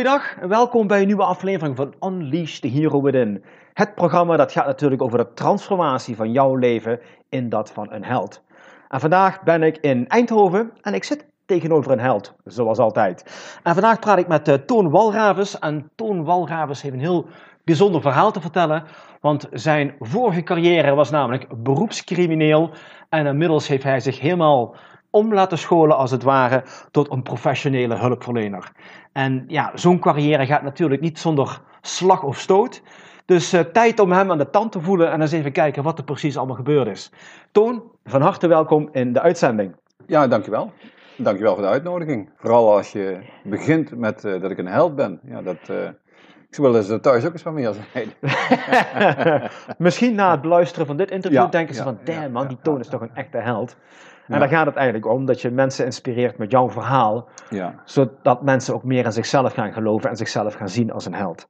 Goedendag en welkom bij een nieuwe aflevering van Unleash the Hero Within. Het programma dat gaat natuurlijk over de transformatie van jouw leven in dat van een held. En vandaag ben ik in Eindhoven en ik zit tegenover een held, zoals altijd. En vandaag praat ik met uh, Toon Walravens. En Toon Walravens heeft een heel bijzonder verhaal te vertellen. Want zijn vorige carrière was namelijk beroepscrimineel. En inmiddels heeft hij zich helemaal om laten scholen, als het ware, tot een professionele hulpverlener. En ja, zo'n carrière gaat natuurlijk niet zonder slag of stoot. Dus uh, tijd om hem aan de tand te voelen en eens even kijken wat er precies allemaal gebeurd is. Toon, van harte welkom in de uitzending. Ja, dankjewel. Dankjewel voor de uitnodiging. Vooral als je begint met uh, dat ik een held ben. Ja, dat, uh, ik wil eens thuis ook eens van meer zijn. Misschien na het beluisteren van dit interview ja, denken ze ja, van, damn man, die Toon is toch een echte held. En daar gaat het eigenlijk om, dat je mensen inspireert met jouw verhaal. Ja. Zodat mensen ook meer in zichzelf gaan geloven en zichzelf gaan zien als een held.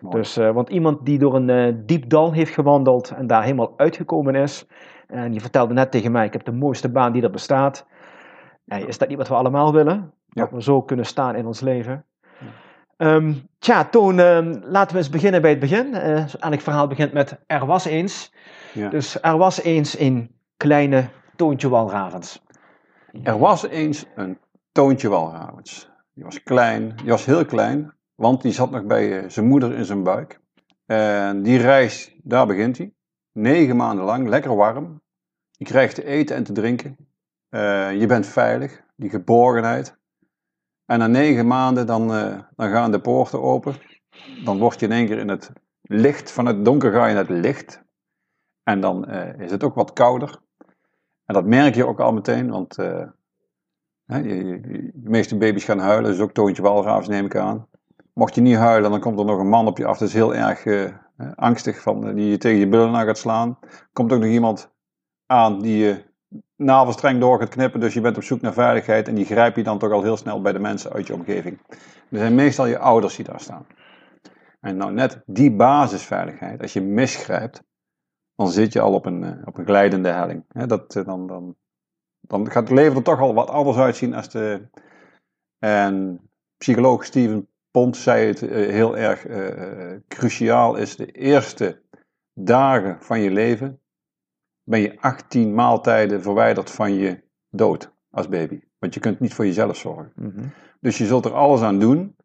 Dus, uh, want iemand die door een uh, diep dal heeft gewandeld en daar helemaal uitgekomen is. En die vertelde net tegen mij, ik heb de mooiste baan die er bestaat. Hey, is dat niet wat we allemaal willen? Ja. Dat we zo kunnen staan in ons leven. Ja. Um, tja, Toon, um, laten we eens beginnen bij het begin. Uh, eigenlijk verhaal begint met er was eens. Ja. Dus er was eens een kleine Toontje Walravens. Er was eens een Toontje Walravens. Die was klein, die was heel klein, want die zat nog bij uh, zijn moeder in zijn buik. En die reis, daar begint hij. Negen maanden lang, lekker warm. Je krijgt te eten en te drinken. Uh, je bent veilig, die geborgenheid. En na negen maanden dan, uh, dan gaan de poorten open. Dan word je in één keer in het licht, van het donker ga je in het licht. En dan is het ook wat kouder. En dat merk je ook al meteen, want de meeste baby's gaan huilen, dus ook toontje walravens neem ik aan. Mocht je niet huilen, dan komt er nog een man op je af, dat is heel erg uh, angstig, van, die je tegen je billen aan gaat slaan. Komt ook nog iemand aan die je navelstreng door gaat knippen, dus je bent op zoek naar veiligheid en die grijp je dan toch al heel snel bij de mensen uit je omgeving. Er zijn meestal je ouders die daar staan. En nou net die basisveiligheid, als je misgrijpt, dan zit je al op een, eh, op een glijdende helling. dat, eh, dan, dan, dan gaat het leven er toch al wat anders uitzien als de. En psycholoog Steven Pont zei het eh, heel erg cruciaal: is de eerste dagen van je leven ben je 18 maaltijden verwijderd van je dood als baby. Want je kunt niet voor jezelf zorgen. Mhm. Dus je zult er alles aan doen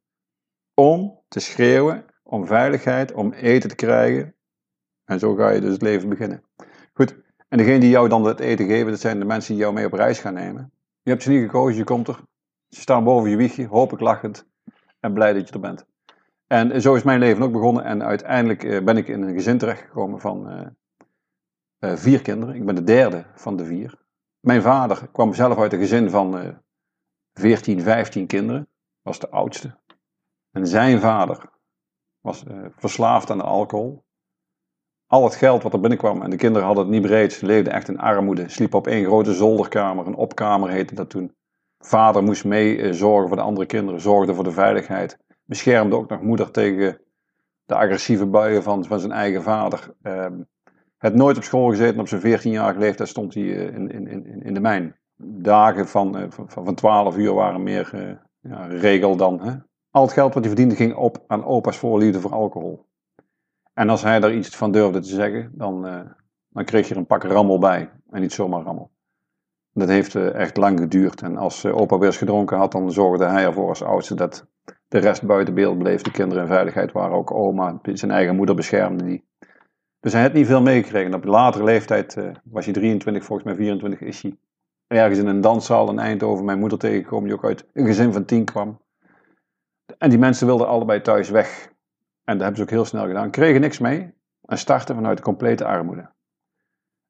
om te schreeuwen, om veiligheid, om eten te krijgen, en zo ga je dus het leven beginnen. Goed, en degene die jou dan het eten geven, dat zijn de mensen die jou mee op reis gaan nemen. Je hebt ze niet gekozen, je komt er. Ze staan boven je wiegje, hopelijk lachend en blij dat je er bent. En zo is mijn leven ook begonnen en uiteindelijk eh, ben ik in een gezin terechtgekomen van uh, uh, vier kinderen. Ik ben de derde van de vier. Mijn vader kwam zelf uit een gezin van 14, 15 kinderen, was de oudste. En zijn vader was verslaafd aan de alcohol al het geld wat er binnenkwam, en de kinderen hadden het niet breed, ze leefden echt in armoede, sliepen op één grote zolderkamer, een opkamer heette dat toen. Vader moest mee eh, zorgen voor de andere kinderen, zorgde voor de veiligheid, beschermde ook nog moeder tegen de agressieve buien van, van zijn eigen vader. Uh, het nooit op school gezeten, op zijn 14-jarige leeftijd stond hij uh, in, in, in, in de mijn. Dagen van, uh, van, van 12 uur waren meer ja, regel dan. Hè? Al het geld wat hij verdiende ging op aan opa's voorliefde voor alcohol. En als hij daar iets van durfde te zeggen, dan, uh, dan kreeg je er een pak rammel bij. En niet zomaar rammel. Dat heeft uh, echt lang geduurd. En als uh, opa weer eens gedronken had, dan zorgde hij ervoor als oudste dat de rest buiten beeld bleef. De kinderen in veiligheid waren. Ook oma, zijn eigen moeder beschermde die. Dus hij had niet veel meegekregen. Op latere leeftijd was hij 23, volgens mij 24 is hij ergens in een danszaal in Eindhoven mijn moeder tegengekomen, die ook uit een gezin van tien kwam. En die mensen wilden allebei thuis weg. En dat hebben ze ook heel snel gedaan. Kregen niks mee en starten vanuit de complete armoede.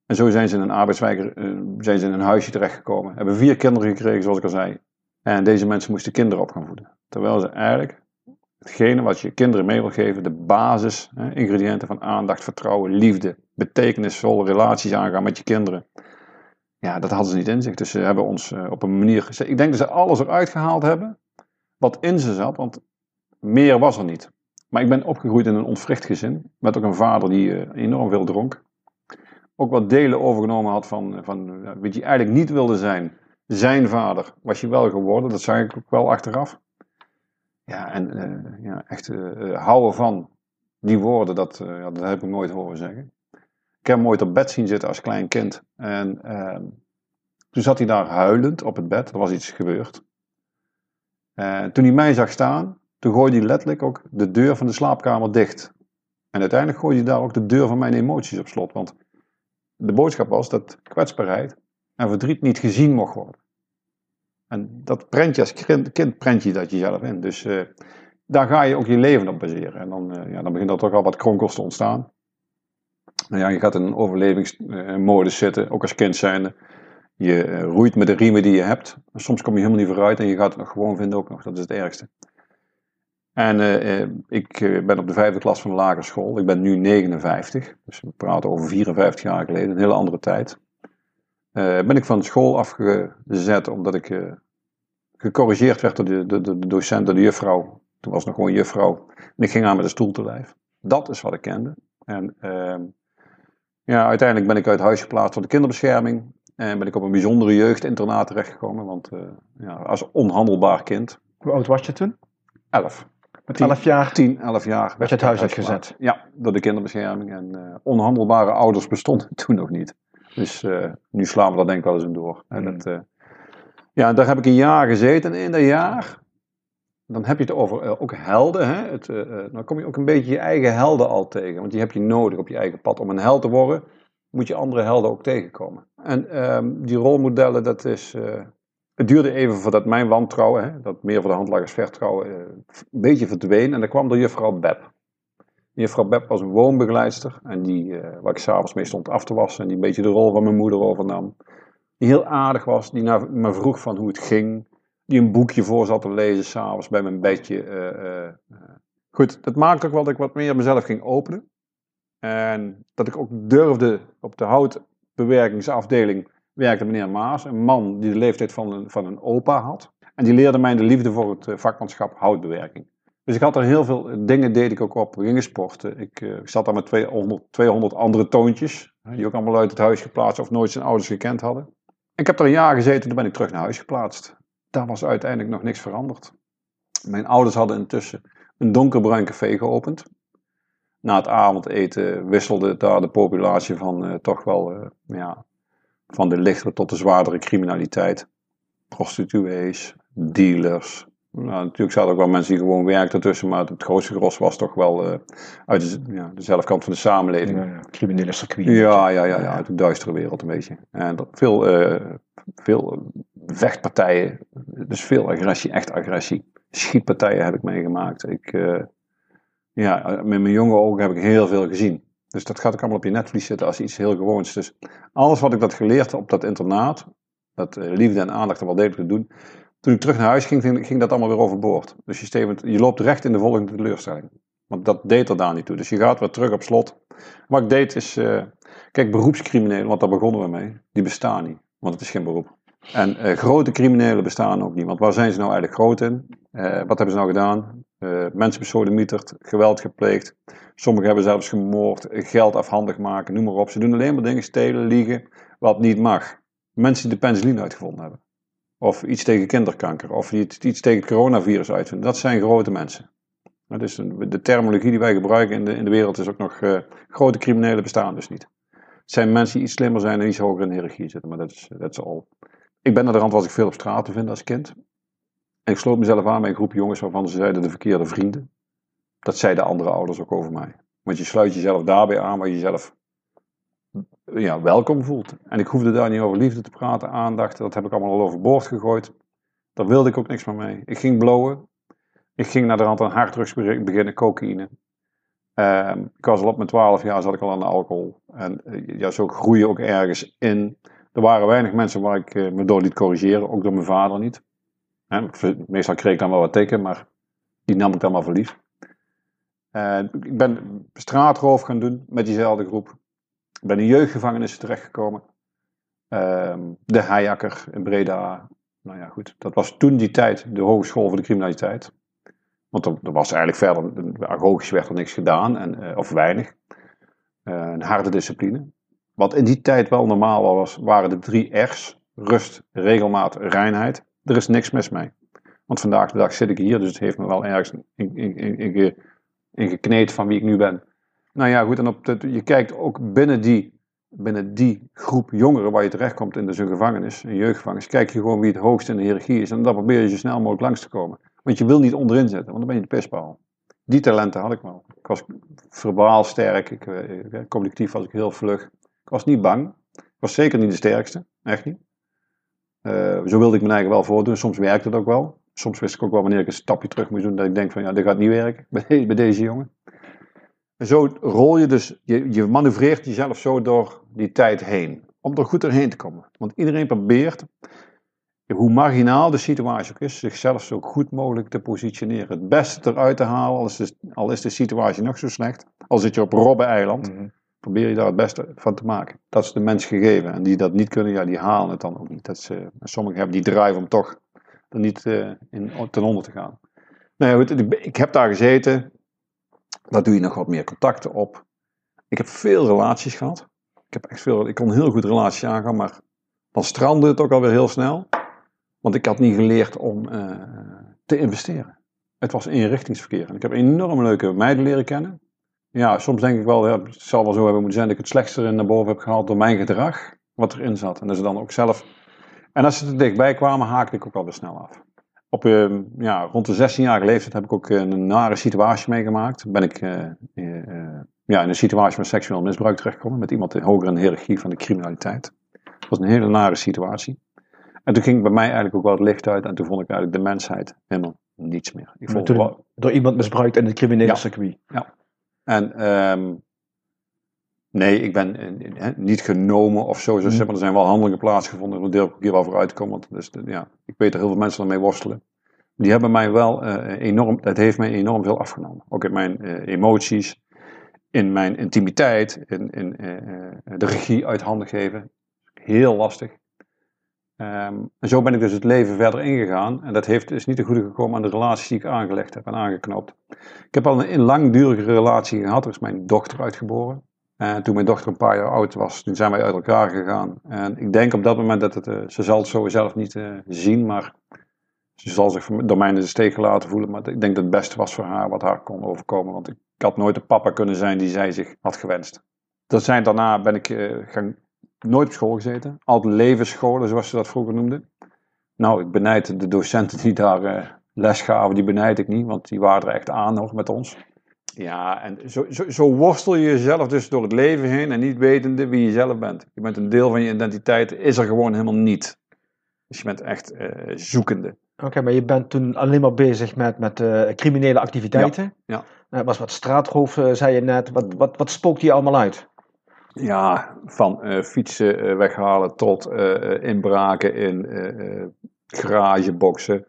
En zo zijn ze in een arbeidswijk, eh, zijn ze in een huisje terechtgekomen. Hebben vier kinderen gekregen, zoals ik al zei. En deze mensen moesten kinderen op gaan voeden. Terwijl ze eigenlijk hetgene wat je kinderen mee wil geven, de basis, hè, ingrediënten van aandacht, vertrouwen, liefde, betekenisvolle relaties aangaan met je kinderen. Ja, dat hadden ze niet in zich. Dus ze hebben ons eh, op een manier. gezet. Ik denk dat ze alles eruit gehaald hebben wat in ze zat, want meer was er niet. Maar ik ben opgegroeid in een ontwricht gezin, met ook een vader die eh, enorm veel dronk. Ook wat delen overgenomen had van, van uh, wat je eigenlijk niet wilde zijn. Zijn vader was je wel geworden, dat zag ik ook wel achteraf. Ja, en ja, echt houden van die woorden, dat, dat heb ik nooit horen zeggen. Ik heb hem op bed zien zitten als klein kind. En ehm, toen zat hij daar huilend op het bed, er was iets gebeurd. En toen hij mij zag staan, toen gooide hij letterlijk ook de deur van de slaapkamer dicht. En uiteindelijk gooide hij daar ook de deur van mijn emoties op slot. Want de boodschap was dat kwetsbaarheid en verdriet niet gezien mocht worden. En dat prent je als kind, prent je dat jezelf in. Dus uh, daar ga je ook je leven op baseren. En dan, uh, ja, dan begint er toch al wat kronkels te ontstaan. Nou ja, je gaat in een overlevingsmodus zitten, ook als kind zijnde. Je roeit met de riemen die je hebt. Soms kom je helemaal niet vooruit en je gaat het nog gewoon vinden ook nog. Dat is het ergste. En uh, ik ben op de vijfde klas van de lagere school. Ik ben nu 59, dus we praten over 54 jaar geleden, een hele andere tijd. ben ik van school afgezet omdat ik gecorrigeerd werd door de, de, de, docent, door de juffrouw. Toen was het nog gewoon juffrouw. En ik ging aan met een stoel te lijf. Dat is wat ik kende. En ehm, ja, uiteindelijk ben ik uit huis geplaatst voor de kinderbescherming. En ben ik op een bijzondere jeugdinternaat terechtgekomen. Want ja, als onhandelbaar kind. Hoe oud was je toen? Elf. Met elf jaar? Tien, elf jaar. Werd je het huis uitgezet? Ja, door de kinderbescherming. En uh, onhandelbare ouders bestonden toen nog niet. Dus uh, nu slaan we dat denk ik wel eens in door. Mm. En dat, ja, daar heb ik een jaar gezeten. En in dat jaar dan heb je het over ook helden. Hè? Het, dan kom je ook een beetje je eigen helden al tegen. Want die heb je nodig op je eigen pad. Om een held te worden, moet je andere helden ook tegenkomen. En um, die rolmodellen, dat is. Het duurde even voordat mijn wantrouwen, hè, dat meer voor de hand lag als vertrouwen, een beetje verdween. En dat kwam door juffrouw Beb. Juffrouw Beb was een woonbegeleidster. En die, waar ik s'avonds mee stond af te wassen. En die een beetje de rol van mijn moeder overnam. Die heel aardig was. Die naar me vroeg van hoe het ging die een boekje voor zat te lezen s'avonds bij mijn bedje. Uh, goed, dat maakte ook wel dat ik wat meer mezelf ging openen. En dat ik ook durfde op de houtbewerkingsafdeling werkte meneer Maas, een man die de leeftijd van een, van een opa had. En die leerde mij de liefde voor het vakmanschap houtbewerking. Dus ik had er heel veel dingen, deed ik ook op. We sporten. Ik, uh, ik zat daar met 200, 200 andere toontjes, die ook allemaal uit het huis geplaatst of nooit zijn ouders gekend hadden. Ik heb er een jaar gezeten, toen ben ik terug naar huis geplaatst daar was uiteindelijk nog niks veranderd. Mijn ouders hadden intussen een donkerbruin café geopend. Na het avondeten wisselde daar de populatie van toch wel ja, van de lichtere tot de zwaardere criminaliteit. Prostituees, dealers. Nou, natuurlijk zaten ook wel mensen die gewoon werkten tussen, maar het grootste gros was toch wel uh, uit de, ja, dezelfde kant van de samenleving. Ja, ja. Criminele circuit. Ja, ja, ja, ja, uit de duistere wereld een beetje. En dat, veel, veel vechtpartijen, dus veel agressie, echt agressie. Schietpartijen heb ik meegemaakt. Ik, uh, ja, met mijn jonge ogen heb ik heel veel gezien. Dus dat gaat ook allemaal op je netvlies zitten als iets heel gewoons. Dus alles wat ik dat geleerd op dat internaat, dat uh, liefde en aandacht er wel degelijk te doen. Toen ik terug naar huis ging, ging, dat allemaal weer overboord. Dus je, stevend, je loopt recht in de volgende teleurstelling. Want dat deed er daar niet toe. Dus je gaat weer terug op slot. Wat ik deed is, uh, kijk, beroepscriminelen, want daar begonnen we mee, die bestaan niet. Want het is geen beroep. En uh, grote criminelen bestaan ook niet. Want waar zijn ze nou eigenlijk groot in? Wat hebben ze nou gedaan? Uh, mensen besodemieterd, geweld gepleegd. Sommigen hebben zelfs gemoord, geld afhandig maken, noem maar op. Ze doen alleen maar dingen, stelen, liegen, wat niet mag. Mensen die de penicilline uitgevonden hebben. Of iets tegen kinderkanker. Of iets tegen het coronavirus uitvinden. Dat zijn grote mensen. Dus de terminologie die wij gebruiken in de, in de wereld is ook nog... grote criminelen bestaan dus niet. Het zijn mensen die iets slimmer zijn en iets hoger in de hiërarchie zitten. Maar dat is, dat is al ik ben naar de rand was ik veel op straat te vinden als kind. En ik sloot mezelf aan bij een groep jongens waarvan ze zeiden de verkeerde vrienden. Dat zeiden andere ouders ook over mij. Want je sluit jezelf daarbij aan waar je jezelf ja, welkom voelt. En ik hoefde daar niet over liefde te praten, aandacht. Dat heb ik allemaal al overboord gegooid. Daar wilde ik ook niks meer mee. Ik ging blowen. Ik ging naar de rand aan harddrugs beginnen, cocaïne. Ehm, ik was al op mijn twaalf jaar, zat ik al aan de alcohol. En eh, ja, zo groei je ook ergens in. Er waren weinig mensen waar ik eh, me door liet corrigeren, ook door mijn vader niet. Meestal kreeg ik dan wel wat tikken, maar die nam ik dan maar voor lief. En ik ben straatroof gaan doen met diezelfde groep. Ik ben in jeugdgevangenissen terechtgekomen. Ehm, de Heijakker in Breda. Nou ja, goed. Dat was toen die tijd de Hogeschool voor de Criminaliteit. Want er, er was eigenlijk verder, agogisch werd er niks gedaan, en, eh, of weinig. Eh, een harde discipline. Wat in die tijd wel normaal was, waren de drie R's. Rust, regelmaat, reinheid. Er is niks mis mee. Want vandaag de dag zit ik hier, dus het heeft me wel ergens in, in, in, in van wie ik nu ben. Nou ja, goed, en op je kijkt ook binnen die, binnen die groep jongeren waar je terechtkomt in de gevangenis, een jeugdgevangenis, kijk je gewoon wie het hoogst in de hiërarchie is. En dan probeer je zo snel mogelijk langs te komen. Want je wil niet onderin zitten, want dan ben je de pispaal. Die talenten had ik wel. Ik was verbaal sterk, ik, eh, communicatief was ik heel vlug. Ik was niet bang. Ik was zeker niet de sterkste, echt niet. Uh, zo wilde ik mijn eigen wel voordoen. Soms werkte het ook wel. Soms wist ik ook wel wanneer ik een stapje terug moest doen. Dat ik denk van ja, dit gaat niet werken bij, bij deze jongen. En zo rol je dus, je, je manoeuvreert jezelf zo door die tijd heen. Om er goed erheen te komen. Want iedereen probeert, hoe marginaal de situatie ook is, zichzelf zo goed mogelijk te positioneren. Het beste eruit te halen, al is de, de situatie nog zo slecht. Al zit je op Robben-eiland, mhm. Probeer je daar het beste van te maken. Dat is de mens gegeven. En die dat niet kunnen, ja, die halen het dan ook niet. Dat ze, sommigen hebben die drive om toch er niet uh, in, ten onder te gaan. Nou ja, ik heb daar gezeten. Daar doe je nog wat meer contacten op. Ik heb veel relaties gehad. Ik, heb echt veel, ik kon heel goed relaties aangaan, maar dan strandde het ook alweer heel snel. Want ik had niet geleerd om uh, te investeren. Het was eenrichtingsverkeer. En ik heb enorm leuke meiden leren kennen. Ja, soms denk ik wel, ja, het zal wel zo hebben moeten zijn dat ik het slechtste erin naar boven heb gehaald door mijn gedrag, wat erin zat. En dat ze dan ook zelf. En als ze er dichtbij kwamen, haakte ik ook alweer snel af. Op, uh, ja, rond de 16 jaar leeftijd heb ik ook een nare situatie meegemaakt. Ben ik uh, uh, ja, in een situatie van seksueel misbruik terechtgekomen met iemand hoger in de hiërarchie van de criminaliteit. Dat was een hele nare situatie. En toen ging bij mij eigenlijk ook wel het licht uit en toen vond ik eigenlijk de mensheid helemaal niets meer. Ik vond wel... Door iemand misbruikt in het criminele ja. circuit. Ja. En um, nee, ik ben niet genomen of zo. Mm. Er zijn wel handelingen plaatsgevonden. Daar deel ik hier wel voor uitkomen. Want dus, ja, ik weet er heel veel mensen ermee worstelen. Die hebben mij wel uh, enorm, dat heeft mij enorm veel afgenomen. Ook in mijn uh, emoties, in mijn intimiteit, in, in uh, de regie uit handen geven. Heel lastig. Um, en zo ben ik dus het leven verder ingegaan. En dat heeft, is niet te goede gekomen aan de relaties die ik aangelegd heb en aangeknoopt. Ik heb al een, langdurige relatie gehad. Er is mijn dochter uitgeboren. En toen mijn dochter een paar jaar oud was, toen zijn wij uit elkaar gegaan. En ik denk op dat moment dat het, uh, ze zal het zo zelf niet uh, zien, maar ze zal zich door mij in de steek gelaten voelen. Maar ik denk dat het beste was voor haar wat haar kon overkomen. Want ik had nooit de papa kunnen zijn die zij zich had gewenst. Dat zijn, daarna ben ik uh, gaan nooit op school gezeten. Altijd levensscholen, zoals ze dat vroeger noemden. Nou, ik benijd de docenten die daar uh, les gaven, die benijd ik niet, want die waren er echt aan nog met ons. Ja, en zo, zo, zo, worstel je jezelf dus door het leven heen en niet wetende wie je zelf bent. Je bent een deel van je identiteit, is er gewoon helemaal niet. Dus je bent echt uh, zoekende. Oké, maar je bent toen alleen maar bezig met, met uh, criminele activiteiten. Ja. ja. was wat straatroof, zei je net. Wat, wat, wat spookt je allemaal uit? Ja, van uh, fietsen uh, weghalen tot uh, inbraken in garageboxen,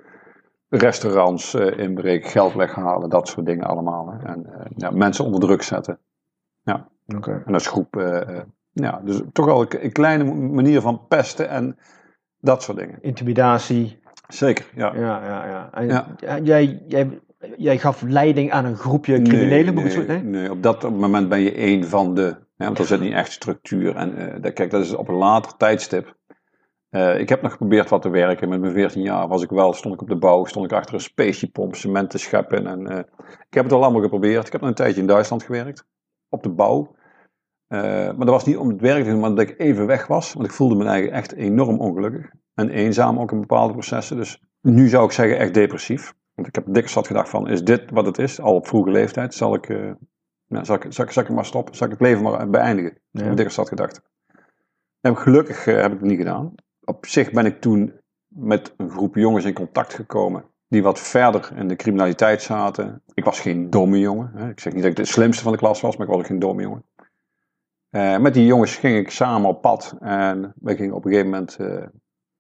restaurants inbreken, geld weghalen, dat soort dingen allemaal. Hè. En ja, mensen onder druk zetten. Ja, okay. en als groep, ja, dus toch al een, een, kleine manier van pesten en dat soort dingen. Intimidatie. Zeker, ja. Ja, ja, ja. En ja. Jij, jij, jij gaf leiding aan een groepje criminelen? Nee, nee, nee, op dat moment ben je een van de ja, want er zit niet echt structuur. En uh, kijk, dat is op een later tijdstip. Uh, ik heb nog geprobeerd wat te werken. Met mijn 14 jaar was ik wel, stond ik op de bouw, stond ik achter een speciepomp, cement te scheppen. En, uh, ik heb het al allemaal geprobeerd. Ik heb nog een tijdje in Duitsland gewerkt, op de bouw. maar dat was niet om het werk te doen, maar dat ik even weg was. Want ik voelde me eigenlijk echt enorm ongelukkig. En eenzaam ook in bepaalde processen. Dus nu zou ik zeggen echt depressief. Want ik heb dik zat gedacht van, is dit wat het is? Al op vroege leeftijd zal ik nou, zal, ik, zal, ik, zal ik maar stoppen? Zal ik het leven maar beëindigen? Ja. Heb ik had gedacht. En gelukkig uh, heb ik het niet gedaan. Op zich ben ik toen met een groep jongens in contact gekomen. die wat verder in de criminaliteit zaten. Ik was geen domme jongen. Hè. Ik zeg niet dat ik de slimste van de klas was, maar ik was ook geen domme jongen. Eh, met die jongens ging ik samen op pad. En we gingen op een gegeven moment eh,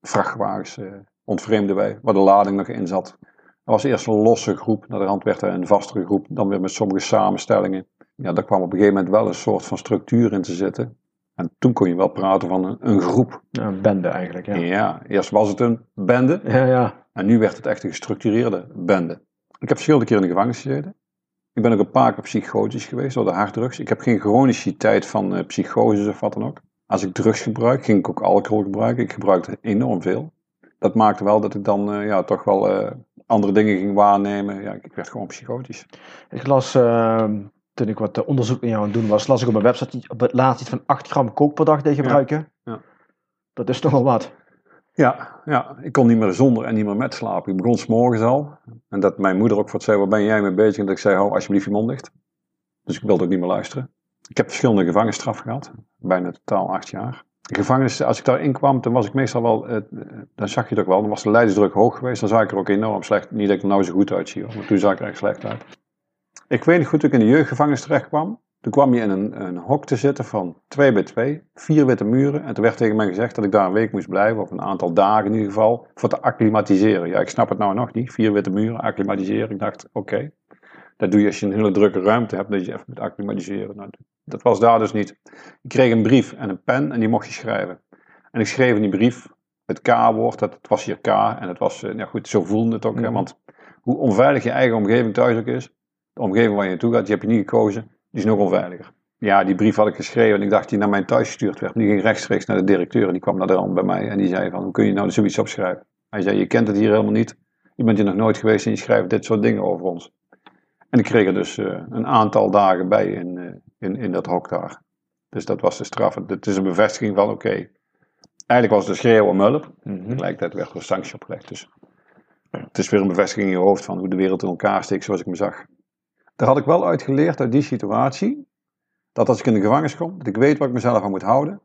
vrachtwagens ontvreemden wij, waar de lading nog in zat. Er was eerst een losse groep, naar de rand werd er een vastere groep, dan weer met sommige samenstellingen. Ja, daar kwam op een gegeven moment wel een soort van structuur in te zitten. En toen kon je wel praten van een, een groep. Ja, een bende eigenlijk, ja. Ja, eerst was het een bende. Ja, ja. En nu werd het echt een gestructureerde bende. Ik heb verschillende keren in de gevangenis gezeten. Ik ben ook een paar keer psychotisch geweest door de harddrugs. Ik heb geen chroniciteit van uh, psychoses of wat dan ook. Als ik drugs gebruik, ging ik ook alcohol gebruiken. Ik gebruikte enorm veel. Dat maakte wel dat ik dan uh, ja, toch wel uh, andere dingen ging waarnemen. Ja, ik werd gewoon psychotisch. Ik las, ehm, toen ik wat onderzoek naar jou aan het doen was, las ik op mijn website op het laatst iets van 8 gram kook per dag deed gebruiken. Ja, ja. Dat is toch wel wat. Ja, ja, ik kon niet meer zonder en niet meer met slapen. Ik begon s'morgens al. En dat mijn moeder ook wat zei, waar ben jij mee bezig? En dat ik zei, hou alsjeblieft je mond dicht. Dus ik wilde ook niet meer luisteren. Ik heb verschillende gevangenisstraffen gehad. Bijna totaal acht jaar. De gevangenis, als ik daarin kwam, dan was ik meestal wel, eh, dan zag je het ook wel, dan was de leidersdruk hoog geweest. Dan zag ik er ook enorm slecht, niet dat ik er nou zo goed uitzie, maar toen zag ik er echt slecht uit. Ik weet niet goed, toen ik in de jeugdgevangenis terecht kwam, toen kwam je in een, een hok te zitten van twee bij twee, vier witte muren. En toen werd tegen mij gezegd dat ik daar een week moest blijven, of een aantal dagen in ieder geval, voor te acclimatiseren. Ja, ik snap het nou nog niet, vier witte muren, acclimatiseren. Ik dacht, oké, dat doe je als je een hele drukke ruimte hebt, dat je even moet acclimatiseren. Nou, dat was daar dus niet. Ik kreeg een brief en een pen en die mocht je schrijven. En ik schreef in die brief het K-woord, het was hier K en het was, ja goed, zo voelde het ook. Hè, want hoe onveilig je eigen omgeving thuis ook is, de omgeving waar je naartoe gaat, die heb je niet gekozen, die is nog onveiliger. Ja, die brief had ik geschreven en ik dacht die naar mijn thuis gestuurd werd. Die ging rechtstreeks naar de directeur en die kwam naar de rand bij mij en die zei van, hoe kun je nou zoiets opschrijven? Hij zei, je kent het hier helemaal niet, je bent hier nog nooit geweest en je schrijft dit soort dingen over ons. En ik kreeg er dus uh, een aantal dagen bij in, uh, in, in dat hok daar. Dus dat was de straf. Het is een bevestiging van, oké, okay, eigenlijk was het een schreeuw om hulp. Mm -hmm. Tegelijkertijd werd er een sanctie opgelegd. Dus het is weer een bevestiging in je hoofd van hoe de wereld in elkaar steekt zoals ik me zag. Daar had ik wel uit geleerd uit die situatie, dat als ik in de gevangenis kom, dat ik weet wat ik mezelf aan moet houden.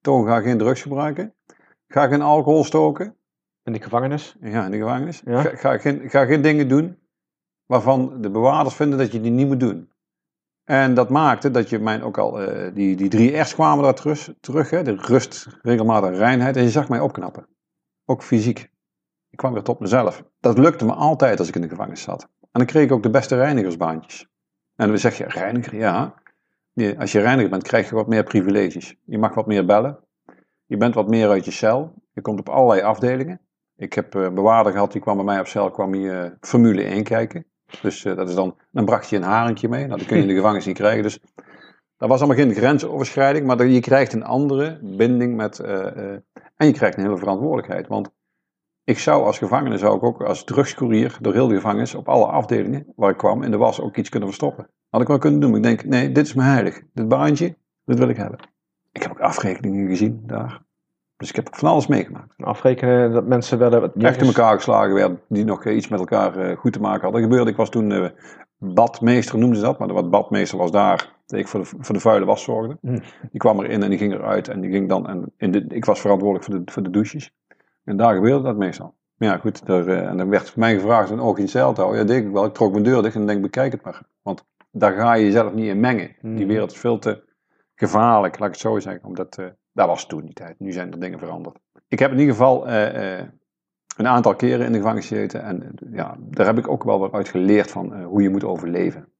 Toch ga geen drugs gebruiken. Ga geen alcohol stoken. In de gevangenis? Ja, in de gevangenis. Ja. Ga, ga, geen, ga geen dingen doen waarvan de bewaarders vinden dat je die niet moet doen. En dat maakte dat je mijn ook al, uh, die, die drie R's kwamen daar terug, terug hè, de rust, regelmatige reinheid. En je zag mij opknappen. Ook fysiek. Ik kwam weer tot mezelf. Dat lukte me altijd als ik in de gevangenis zat. En dan kreeg ik ook de beste reinigersbaantjes. En dan zeg je, reiniger, ja. Als je reiniger bent, krijg je wat meer privileges. Je mag wat meer bellen. Je bent wat meer uit je cel. Je komt op allerlei afdelingen. Ik heb een bewaarder gehad, die kwam bij mij op cel, kwam hier uh, Formule 1 kijken. Dus uh, dat is dan, dan bracht je een haringje mee. Nou, dat kun je in de gevangenis niet krijgen. Dus dat was allemaal geen grensoverschrijding, maar je krijgt een andere binding met. En je krijgt een hele verantwoordelijkheid. Want ik zou als gevangene, zou ik ook als drugscourier door heel de gevangenis op alle afdelingen waar ik kwam in de was ook iets kunnen verstoppen. Had ik wel kunnen doen. Maar ik denk, nee, dit is me heilig. Dit baantje, dit wil ik hebben. Ik heb ook afrekeningen gezien daar. Dus ik heb van alles meegemaakt. Afrekenen dat mensen werden... Echt in elkaar geslagen werden, die nog iets met elkaar uh, goed te maken hadden. Dat gebeurde, ik was toen uh, badmeester, noemden ze dat. Maar wat badmeester was daar, dat ik voor de, voor de vuile was zorgde. Mm. Die kwam erin en die ging eruit. En die ging dan, en in de, ik was verantwoordelijk voor de, voor de douches. En daar gebeurde dat meestal. Ja, goed, daar, uh, en dan werd mij gevraagd een oog in het zeil te houden. Ja, denk ik wel. Ik trok mijn deur dicht en denk, bekijk het maar. Want daar ga je jezelf niet in mengen. Mm. Die wereld is veel te gevaarlijk, laat ik het zo zeggen. Omdat... Dat was toen die tijd. Nu zijn er dingen veranderd. Ik heb in ieder geval uh, uh, een aantal keren in de gevangenis gezeten. En uh, ja, daar heb ik ook wel wat uit geleerd van hoe je moet overleven.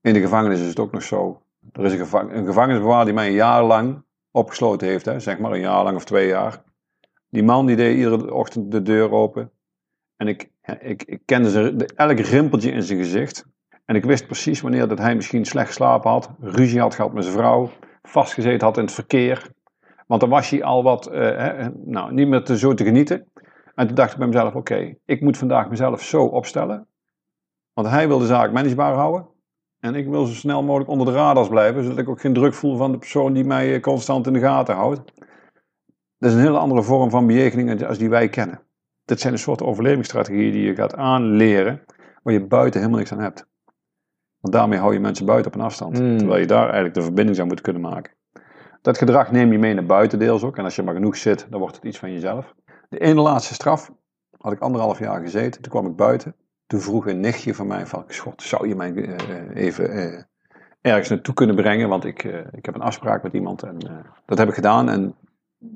In de gevangenis is het ook nog zo. Er is een, gevang een gevangenisbewaarder die mij een jaar lang opgesloten heeft. Hè, zeg maar een jaar lang of twee jaar. Die man die deed iedere ochtend de deur open. En ik, ik, ik kende zijn, elk rimpeltje in zijn gezicht. En ik wist precies wanneer dat hij misschien slecht geslapen had. Ruzie had gehad met zijn vrouw. Vastgezeten had in het verkeer. Want dan was hij al wat, hè, nou, niet meer te, zo te genieten. En toen dacht ik bij mezelf, oké, ik moet vandaag mezelf zo opstellen. Want hij wil de zaak managebaar houden. En ik wil zo snel mogelijk onder de radars blijven, zodat ik ook geen druk voel van de persoon die mij constant in de gaten houdt. Dat is een hele andere vorm van bejegening als die wij kennen. Dit zijn een soort overlevingsstrategieën die je gaat aanleren, waar je buiten helemaal niks aan hebt. Want daarmee hou je mensen buiten op een afstand. Mm. Terwijl je daar eigenlijk de verbinding zou moeten kunnen maken. Dat gedrag neem je mee naar buiten deels ook. En als je maar genoeg zit, dan wordt het iets van jezelf. De ene laatste straf had ik anderhalf jaar gezeten. Toen kwam ik buiten. Toen vroeg een nichtje van mij van, schot, zou je mij eh, even eh, ergens naartoe kunnen brengen? Want ik, eh, ik heb een afspraak met iemand en dat heb ik gedaan. En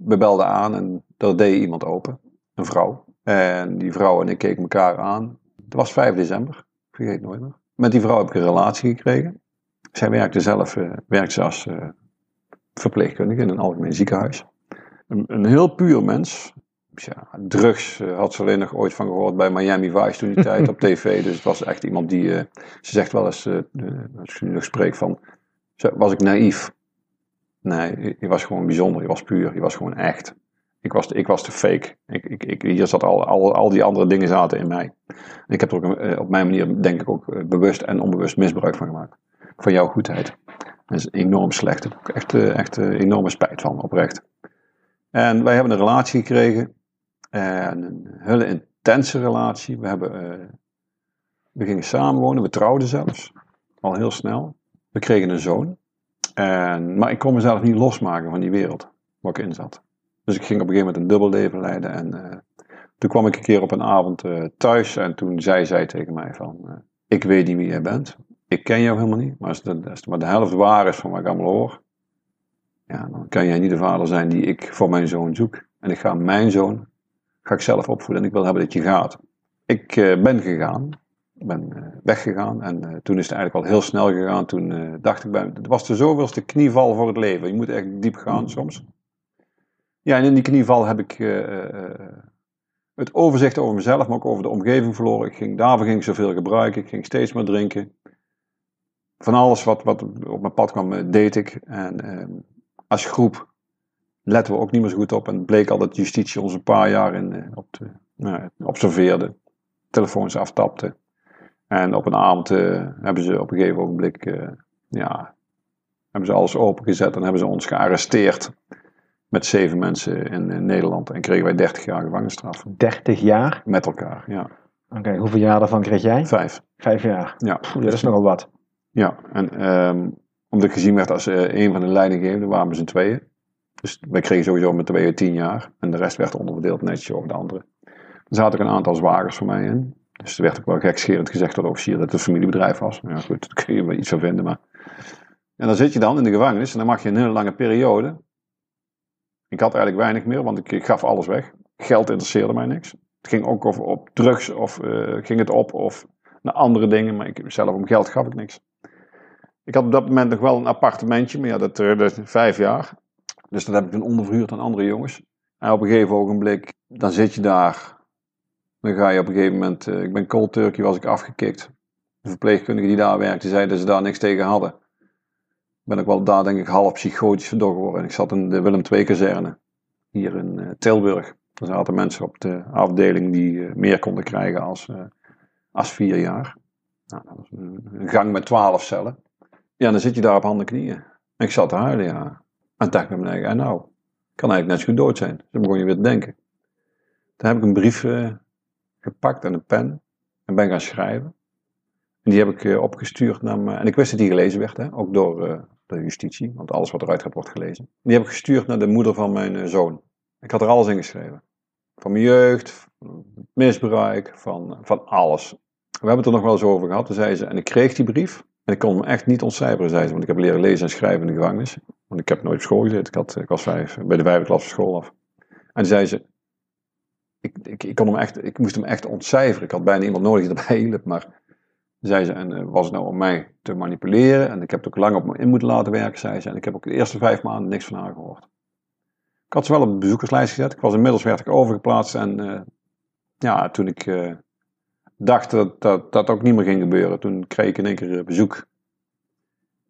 we belden aan en dat deed iemand open, een vrouw. En die vrouw en ik keken elkaar aan. Het was 5 december, ik vergeet nooit meer. Met die vrouw heb ik een relatie gekregen. Zij werkte zelf eh werkte ze als eh, verpleegkundige in een algemeen ziekenhuis. Een, een heel puur mens. Ja, drugs eh, had ze alleen nog ooit van gehoord bij Miami Vice toen die tijd op tv. Dus het was echt iemand die, ze zegt wel eens, als ik nu nog spreek van, was ik naïef? Nee, je- was gewoon bijzonder, je was puur, je was gewoon echt. Ik was, ik was de fake. Ik, ik, ik, hier zat al, al, al die andere dingen zaten in mij. Ik heb er ook eh, op mijn manier, denk ik, ook eh, bewust en onbewust misbruik van gemaakt. Van jouw goedheid. Dat is enorm slecht. Daar heb ik echt, eh, echt enorme spijt van, oprecht. En wij hebben een relatie gekregen. En een hele intense relatie. We, hebben, eh, we gingen samenwonen, we trouwden zelfs. Al heel snel. We kregen een zoon. En, maar ik kon mezelf niet losmaken van die wereld waar ik in zat. Dus ik ging op een gegeven moment een dubbel leven leiden. En eh, toen kwam ik een keer op een avond eh, thuis. En toen zei zij tegen mij van... eh, ik weet niet wie jij bent. Ik ken jou helemaal niet. Maar als, de, als maar de helft waar is van wat ik allemaal hoor... Ja, dan kan jij niet de vader zijn die ik voor mijn zoon zoek. En ik ga mijn zoon ga ik zelf opvoeden. En ik wil hebben dat je gaat. Ik ben gegaan. Ik ben eh, weggegaan. En eh, toen is het eigenlijk al heel snel gegaan. Toen eh, dacht ik bij het was de zoveelste knieval voor het leven. Je moet echt diep gaan soms. Ja, en in die knieval heb ik het overzicht over mezelf, maar ook over de omgeving verloren. Ik ging, daarvoor ging ik zoveel gebruiken. Ik ging steeds meer drinken. Van alles wat, wat op mijn pad kwam, deed ik. En eh, als groep letten we ook niet meer zo goed op. En het bleek al dat justitie ons een paar jaar in, op de, nou, observeerde. Telefoons aftapte. En op een avond eh, hebben ze op een gegeven ogenblik eh, ja, hebben ze alles opengezet en hebben ze ons gearresteerd met zeven mensen in, in Nederland. En kregen wij 30 jaar gevangenisstraf 30 jaar. met elkaar. Ja, Oké, hoeveel jaar daarvan kreeg jij? vijf. Vijf jaar. Ja, dat is nogal wat. ja. en ehm, omdat ik gezien werd als eh, een van de leidinggevenden, waren we z'n tweeën. Dus wij kregen sowieso met tweeën tien jaar. En de rest werd onderverdeeld netjes over de anderen. Er zaten ook een aantal zwagers voor mij in. Dus er werd ook wel gekscherend gezegd door de officier dat het een familiebedrijf was. Ja goed, daar kun je wel iets van vinden. Maar... En dan zit je dan in de gevangenis en dan mag je een hele lange periode. Ik had eigenlijk weinig meer, want ik, gaf alles weg. Geld interesseerde mij niks. Het ging ook over op drugs of eh, ging het op of naar andere dingen. Maar ik, zelf om geld gaf ik niks. Ik had op dat moment nog wel een appartementje, maar ja, dat, eh, is vijf jaar. Dus dat heb ik toen onderverhuurd aan andere jongens. En op een gegeven ogenblik, dan zit je daar. Dan ga je op een gegeven moment, eh, ik ben cold turkey, was ik afgekikt. De verpleegkundige die daar werkte, zei dat ze daar niks tegen hadden. Ben ik wel daar denk ik half psychotisch door geworden. Ik zat in de Willem II kazerne, hier in eh, Tilburg. Er zaten mensen op de afdeling die eh, meer konden krijgen als, als vier jaar. Nou, dat was een, gang met twaalf cellen. Ja, dan zit je daar op handen en knieën. Ik zat te huilen, ja. En dacht ik nou, kan eigenlijk net zo goed dood zijn. Dus begon je weer te denken. Toen heb ik een brief gepakt en een pen en ben gaan schrijven. En die heb ik eh, opgestuurd naar me. En ik wist dat die gelezen werd, hè, ook door eh, de justitie, want alles wat eruit gaat wordt gelezen. Die heb ik gestuurd naar de moeder van mijn eh, zoon. Ik had er alles in geschreven. Van mijn jeugd, misbruik, van, van alles. We hebben het er nog wel eens over gehad. Toen zei ze, en ik kreeg die brief. En ik kon hem echt niet ontcijferen, zei ze. Want ik heb leren lezen en schrijven in de gevangenis. Want ik heb nooit op school gezeten. Ik, had, ik was vijf, bij de vijfde klas van school af. En toen zei ze, ik, ik, kon hem echt, ik moest hem echt ontcijferen. Ik had bijna iemand nodig die erbij hielp. Maar zei ze, en eh, was het nou om mij te manipuleren? En ik heb het ook lang op me in moeten laten werken, zei ze. En ik heb ook de eerste vijf maanden niks van haar gehoord. Ik had ze wel op de bezoekerslijst gezet. Ik was inmiddels werd ik overgeplaatst. En eh, ja, toen ik eh, dacht dat, dat dat ook niet meer ging gebeuren, toen kreeg ik in één keer bezoek.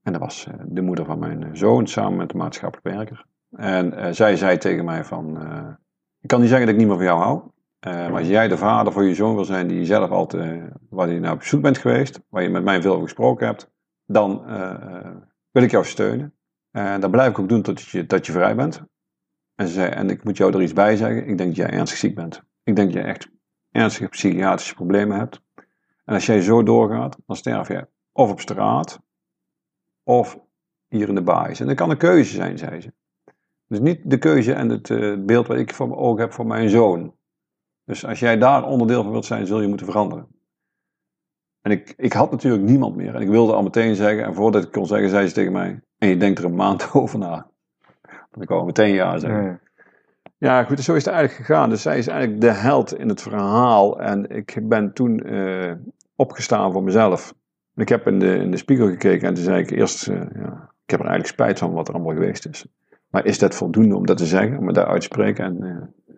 En dat was de moeder van mijn zoon samen met de maatschappelijk werker. En zij zei tegen mij van, ik kan niet zeggen dat ik niet meer van jou hou. eh, maar als jij de vader voor je zoon wil zijn die je zelf altijd, eh, waar je naar op zoek bent geweest, waar je met mij veel over gesproken hebt, dan eh, wil ik jou steunen. En dat blijf ik ook doen tot je, dat je vrij bent. En ze zei, en ik moet jou er iets bij zeggen, ik denk dat jij ernstig ziek bent. Ik denk dat je echt ernstige psychiatrische problemen hebt. En als jij zo doorgaat, dan sterf je of op straat, of hier in de baais. En dat kan een keuze zijn, zei ze. Dus niet de keuze en het eh, beeld wat ik voor mijn ogen heb voor mijn zoon. Dus als jij daar onderdeel van wilt zijn, zul je moeten veranderen. En ik, ik had natuurlijk niemand meer. En ik wilde al meteen zeggen, en voordat ik kon zeggen, zei ze tegen mij, en je denkt er een maand over na. Want ik wou meteen ja zeggen. Ja. Ja, goed, zo is het eigenlijk gegaan. Dus zij is eigenlijk de held in het verhaal. En ik ben toen eh, opgestaan voor mezelf. En ik heb in de, in de spiegel gekeken en toen zei ik eerst, eh, ja, ik heb er eigenlijk spijt van wat er allemaal geweest is. Maar is dat voldoende om dat te zeggen, om me daar uit te spreken? En eh,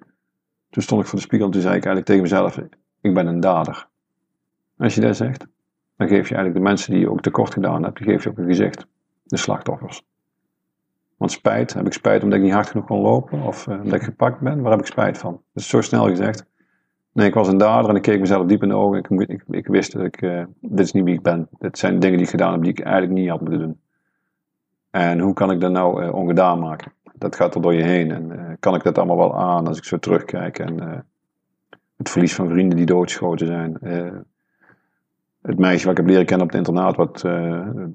toen stond ik voor de spiegel en toen zei ik eigenlijk tegen mezelf, ik ben een dader. Als je dat zegt, dan geef je eigenlijk de mensen die je ook tekort gedaan hebt, die geef je ook een gezicht. De slachtoffers. Want spijt, heb ik spijt omdat ik niet hard genoeg kon lopen of uh, omdat ik gepakt ben? Waar heb ik spijt van? Dat is zo snel gezegd. Nee, ik was een dader en ik keek mezelf diep in de ogen. Ik, ik, ik wist dat ik, uh, dit is niet wie ik ben. Dit zijn dingen die ik gedaan heb die ik eigenlijk niet had moeten doen. En hoe kan ik dat nou uh, ongedaan maken? Dat gaat er door je heen. En kan ik dat allemaal wel aan als ik zo terugkijk? En het verlies van vrienden die doodgeschoten zijn het meisje wat ik heb leren kennen op het internaat, wat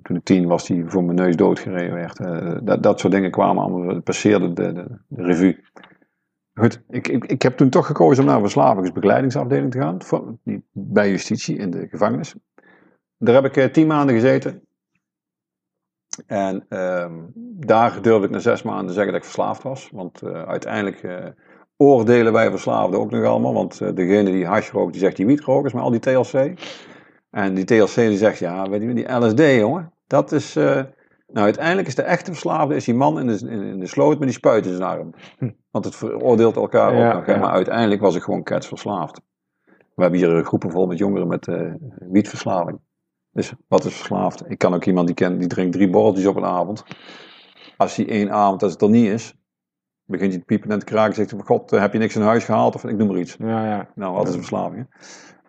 toen ik tien was, die voor mijn neus doodgereden werd. Dat, dat soort dingen kwamen allemaal, passeerden de, de, revue. Goed, ik, ik, ik heb toen toch gekozen om naar een verslavingsbegeleidingsafdeling te gaan, bij justitie in de gevangenis. Daar heb ik tien maanden gezeten. En ehm, daar durfde ik na zes maanden zeggen dat ik verslaafd was. Want uiteindelijk oordelen wij verslaafden ook nog allemaal. Want degene die hash rookt, die zegt die wietrokers, maar al die TLC. En die TLC die zegt, ja, weet je, die LSD, jongen, dat is... Uh, nou, uiteindelijk is de echte verslaafde is die man in de, in, de sloot met die spuit in zijn arm. Hm. Want het veroordeelt elkaar ja, ook nog. Ja. Maar uiteindelijk was ik gewoon verslaafd. We hebben hier groepen vol met jongeren met uh, wietverslaving. Dus wat is verslaafd? Ik kan ook iemand die kent, die drinkt drie borreltjes op een avond. Als hij één avond, als het er niet is, begint hij te piepen en te kraken. Zegt hij, god, heb je niks in huis gehaald? Of ik noem maar iets. Ja, ja. Nou, wat is verslaving?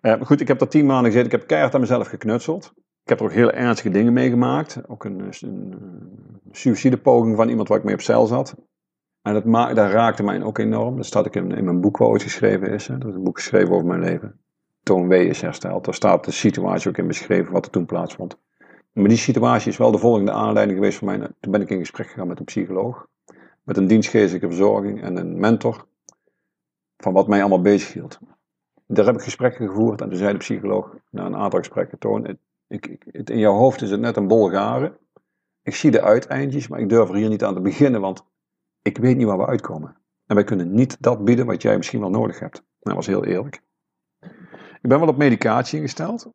Uh, goed, ik heb daar tien maanden gezeten. Ik heb keihard aan mezelf geknutseld. Ik heb er ook heel ernstige dingen meegemaakt. Ook een, een, een suïcidepoging van iemand waar ik mee op cel zat. En dat, dat raakte mij ook enorm. Dat staat ook in, in mijn boek wat ooit geschreven is. Hè. Dat is een boek geschreven over mijn leven. Toon W is hersteld. Daar staat de situatie ook in beschreven wat er toen plaatsvond. Maar die situatie is wel de volgende aanleiding geweest voor mij. Toen ben ik in gesprek gegaan met een psycholoog. Met een dienstgeestelijke verzorging en een mentor. Van wat mij allemaal bezig hield. Daar heb ik gesprekken gevoerd en toen zei de psycholoog na een aantal gesprekken: Toon, ik, het, in jouw hoofd is het net een bol garen. Ik zie de uiteindjes, maar ik durf er hier niet aan te beginnen, want ik weet niet waar we uitkomen. En wij kunnen niet dat bieden wat jij misschien wel nodig hebt. Nou, dat was heel eerlijk. Ik ben wel op medicatie ingesteld,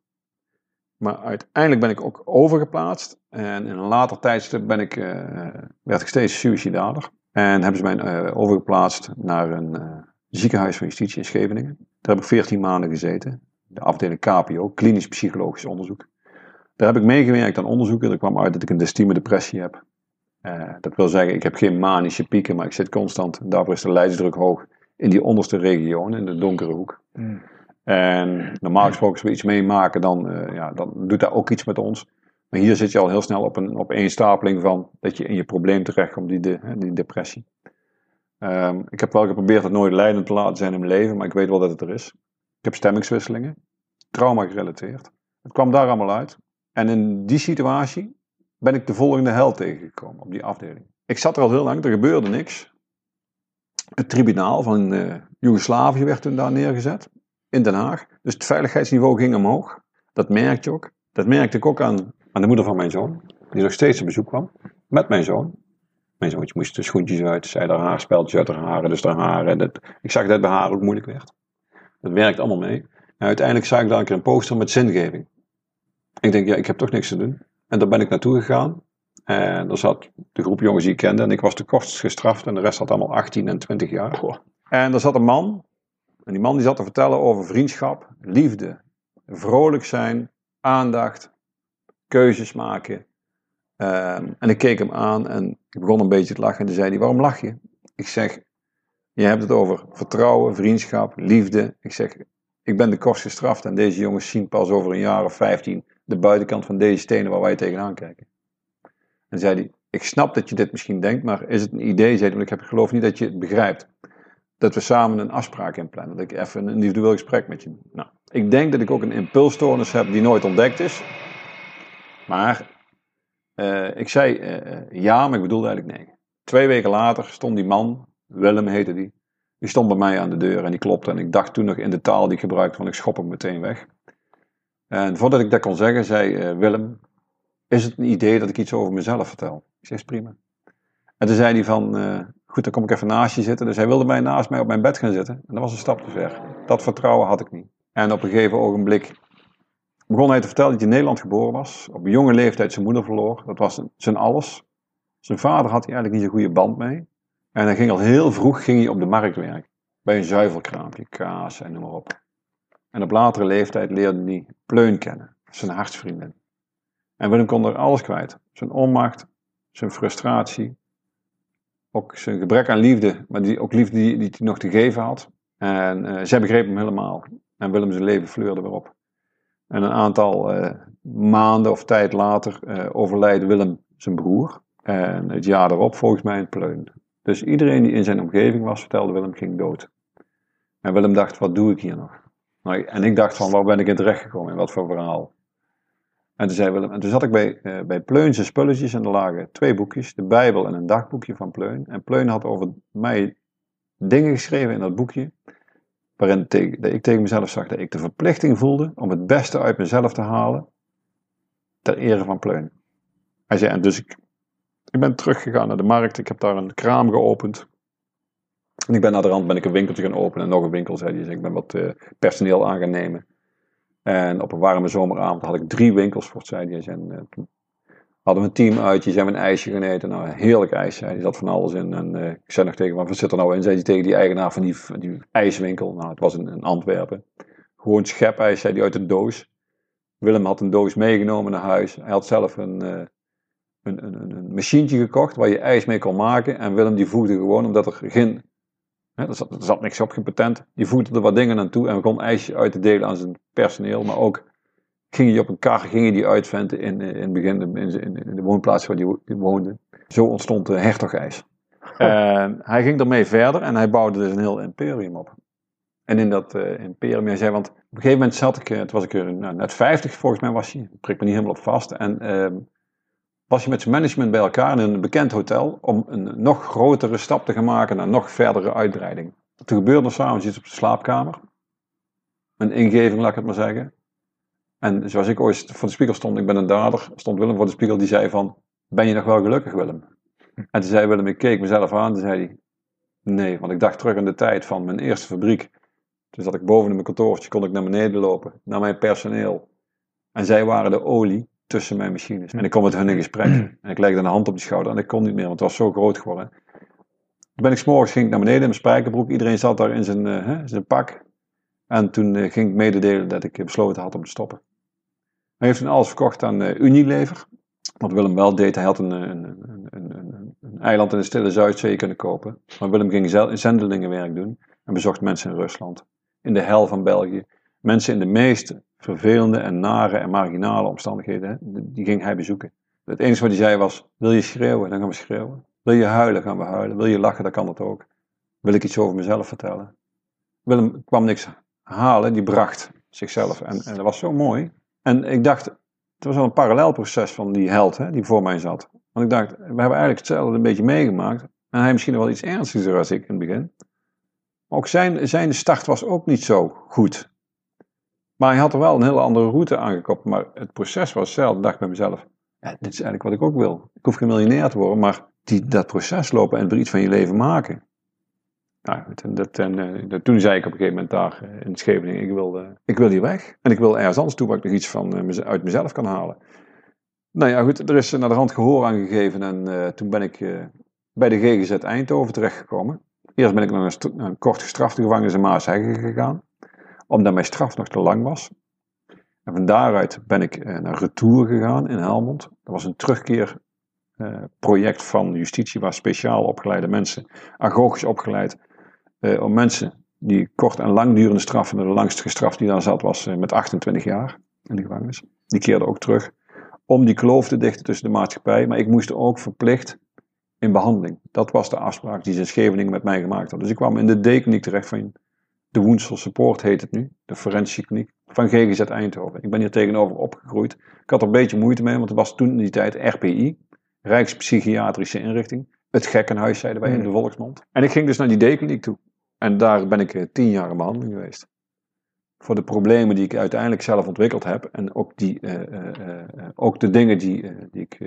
maar uiteindelijk ben ik ook overgeplaatst. En in een later tijdstip ben ik, uh, werd ik steeds suicidaler. En hebben ze mij uh, overgeplaatst naar een uh, ziekenhuis van justitie in Scheveningen. Daar heb ik 14 maanden gezeten. De afdeling KPO, klinisch psychologisch onderzoek. Daar heb ik meegewerkt aan onderzoeken. Er kwam uit dat ik een destieme depressie heb. Dat wil zeggen, ik heb geen manische pieken, maar ik zit constant. Daarvoor is de leidsdruk hoog in die onderste regio, in de donkere hoek. Mm. En normaal gesproken, als we iets meemaken, dan, uh, ja, dan doet dat ook iets met ons. Maar hier zit je al heel snel op een stapeling van dat je in je probleem terechtkomt, die, de, die depressie. Um, ik heb wel geprobeerd het nooit leidend te laten zijn in mijn leven, maar ik weet wel dat het er is. Ik heb stemmingswisselingen, trauma gerelateerd. Het kwam daar allemaal uit. En in die situatie ben ik de volgende held tegengekomen op die afdeling. Ik zat er al heel lang, er gebeurde niks. Het tribunaal van uh, Joegoslavië werd toen daar neergezet, in Den Haag. Dus het veiligheidsniveau ging omhoog. Dat merkte je ook. Dat merkte ik ook aan, aan de moeder van mijn zoon, die nog steeds op bezoek kwam, met mijn zoon. Mijn zoontje moest de schoentjes uit, zij haar haarspeltjes uit haar haren, dus haar haren. Dat, ik zag dat bij haar ook moeilijk werd. Dat werkt allemaal mee. En uiteindelijk zag ik daar een keer een poster met zingeving. Ik denk, ja, ik heb toch niks te doen. En daar ben ik naartoe gegaan. En er zat de groep jongens die ik kende. En ik was de kortst gestraft. En de rest had allemaal 18 en 20 jaar. En er zat een man. En die man die zat te vertellen over vriendschap, liefde, vrolijk zijn, aandacht, keuzes maken. Um, en ik keek hem aan en ik begon een beetje te lachen. En toen zei hij, waarom lach je? Ik zeg, je hebt het over vertrouwen, vriendschap, liefde. Ik zeg, ik ben de kost gestraft en deze jongens zien pas over een jaar of 15 de buitenkant van deze stenen waar wij tegenaan kijken. En zei hij, ik snap dat je dit misschien denkt, maar is het een idee? Zei hij, want ik heb geloof niet dat je het begrijpt. Dat we samen een afspraak inplannen. Dat ik even een individueel gesprek met je Nou, ik denk dat ik ook een impulsstoornis heb die nooit ontdekt is. Maar uh, ik zei uh, ja, maar ik bedoelde eigenlijk nee. Twee weken later stond die man, Willem heette die, Die stond bij mij aan de deur en die klopte. En ik dacht toen nog in de taal die ik gebruikte, van ik schop hem meteen weg. En voordat ik dat kon zeggen, zei eh, Willem, is het een idee dat ik iets over mezelf vertel? Ik zeg, prima. En toen zei hij van, eh, goed, dan kom ik even naast je zitten. Dus hij wilde mij naast mij op mijn bed gaan zitten. En dat was een stap te ver. Dat vertrouwen had ik niet. En op een gegeven ogenblik begon hij te vertellen dat hij in Nederland geboren was. Op jonge leeftijd zijn moeder verloor. Dat was zijn alles. Zijn vader had hij eigenlijk niet zo'n goede band mee. En hij ging al heel vroeg ging hij op de markt werken. Bij een zuivelkraampje, kaas en noem maar op. En op latere leeftijd leerde hij Pleun kennen, zijn hartsvriendin. En Willem kon er alles kwijt. Zijn onmacht, zijn frustratie, ook zijn gebrek aan liefde, maar die, ook liefde die, die hij nog te geven had. En uh, zij begreep hem helemaal. En Willem zijn leven fleurde weer op. En een aantal uh, maanden of tijd later uh, Willem zijn broer. En het jaar daarop volgens mij een pleun. Dus iedereen die in zijn omgeving was, vertelde Willem, ging dood. En Willem dacht, wat doe ik hier nog? Nou, en ik dacht van, waar ben ik in terecht gekomen? Wat voor verhaal? En toen zei Willem, en toen zat ik bij, uh, bij Pleun zijn spulletjes en er lagen twee boekjes, de Bijbel en een dagboekje van Pleun. En Pleun had over mij dingen geschreven in dat boekje, waarin ik tegen mezelf zag dat ik de verplichting voelde om het beste uit mezelf te halen, ter ere van Pleun. Hij zei, en dus ik, ik ben teruggegaan naar de markt, ik heb daar een kraam geopend. En ik ben naar de rand ben ik een winkeltje gaan openen en nog een winkel, zei hij. Ik ben wat uh, personeel aan gaan nemen. En op een warme zomeravond had ik drie winkels voor zei hij. En hadden we een team uit, die zijn we een ijsje gaan eten. Nou, heerlijk ijs, hij. zat van alles in. En uh, ik zei nog tegen wat zit er nou in? Zei hij tegen die eigenaar van die, die ijswinkel. Nou, het was in, in Antwerpen. Gewoon schepijs, zei hij, uit een doos. Willem had een doos meegenomen naar huis. Hij had zelf een, uh, een, een, een machientje gekocht waar je ijs mee kon maken. En Willem die voegde gewoon, omdat er geen Er, zat, er, zat, niks op, geen patent. Die voegde er wat dingen aan toe en begon ijsje uit te delen aan zijn personeel. Maar ook ging hij op een kar, ging hij die uitventen in, in het begin in, in, de woonplaats waar hij woonde. Zo ontstond de hertogijs. en hij ging ermee verder en hij bouwde dus een heel imperium op. En in dat uh, imperium, hij zei, want op een gegeven moment zat ik, toen was ik er nou, net 50 volgens mij was hij, prik me niet helemaal op vast. En uh, was je met zijn management bij elkaar in een bekend hotel om een nog grotere stap te gaan maken naar nog verdere uitbreiding. Toen gebeurde er s'avonds iets op de slaapkamer. Een ingeving, laat ik het maar zeggen. En zoals ik ooit voor de spiegel stond, ik ben een dader, stond Willem voor de spiegel, die zei van, ben je nog wel gelukkig Willem? En toen zei Willem, ik keek mezelf aan, toen zei hij, nee, want ik dacht terug aan de tijd van mijn eerste fabriek. Toen zat ik boven in mijn kantoortje, kon ik naar beneden lopen, naar mijn personeel. En zij waren de olie tussen mijn machines. En ik kom met hun in gesprek. En ik legde een hand op de schouder en ik kon niet meer, want het was zo groot geworden. Toen ben ik s'morgens ging ik naar beneden in mijn spijkerbroek. Iedereen zat daar in zijn, uh, zijn pak. En toen uh, ging ik mededelen dat ik besloten had om te stoppen. Hij heeft toen alles verkocht aan uh, Unilever. Wat Willem wel deed, hij had een, een, een, een, een eiland in de stille Zuidzee kunnen kopen. Maar Willem ging zelf zendelingenwerk doen en bezocht mensen in Rusland. In de hel van België. Mensen in de meest vervelende en nare en marginale omstandigheden, die ging hij bezoeken. Het enige wat hij zei was, wil je schreeuwen, dan gaan we schreeuwen. Wil je huilen, gaan we huilen. Wil je lachen, dan kan dat ook. Wil ik iets over mezelf vertellen? Willem kwam niks halen, die bracht zichzelf. En, en dat was zo mooi. En ik dacht, het was wel een parallelproces van die held hè, die voor mij zat. Want ik dacht, we hebben eigenlijk hetzelfde een beetje meegemaakt. En hij misschien wel iets ernstiger als ik in het begin. Ook zijn, zijn start was ook niet zo goed. Maar hij had er wel een hele andere route aangekoppeld. Maar het proces was. Ik dacht bij mezelf, ja, dit is eigenlijk wat ik ook wil. Ik hoef geen miljonair te worden, maar die, dat proces lopen en er iets van je leven maken. Nou, en, dat, en uh, toen zei ik op een gegeven moment daar uh, in Scheveningen, ik wil, uh, ik wil hier weg. En ik wil ergens anders toe waar ik nog iets van, uit mezelf kan halen. Nou ja, goed, er is naar de hand gehoor aangegeven en toen ben ik bij de GGZ Eindhoven terechtgekomen. Eerst ben ik naar een, een kort gestrafte gevangenis in Maasheggen gegaan omdat mijn straf nog te lang was. En van daaruit ben ik eh, naar Retour gegaan in Helmond. Dat was een terugkeerproject uh, van justitie waar speciaal opgeleide mensen, agogisch opgeleid, uh, om mensen die kort en langdurende straffen, de langste gestraft die daar zat was met 28 jaar in de gevangenis. Die keerde ook terug om die kloof te dichten tussen de maatschappij, maar ik moest ook verplicht in behandeling. Dat was de afspraak die ze in Scheveningen met mij gemaakt hadden. Dus ik kwam in de dekenniek terecht van de Woensel Support heet het nu, de forensische kliniek van GGZ Eindhoven. Ik ben hier tegenover opgegroeid. Ik had er een beetje moeite mee, want het was toen in die tijd RPI, Rijkspsychiatrische Inrichting. Het gekkenhuis, zeiden wij in de volksmond. En ik ging dus naar die dekenkliniek toe. En daar ben ik eh, tien jaar in behandeling geweest. Voor de problemen die ik uiteindelijk zelf ontwikkeld heb. En ook, die, eh, eh, ook de dingen die, die ik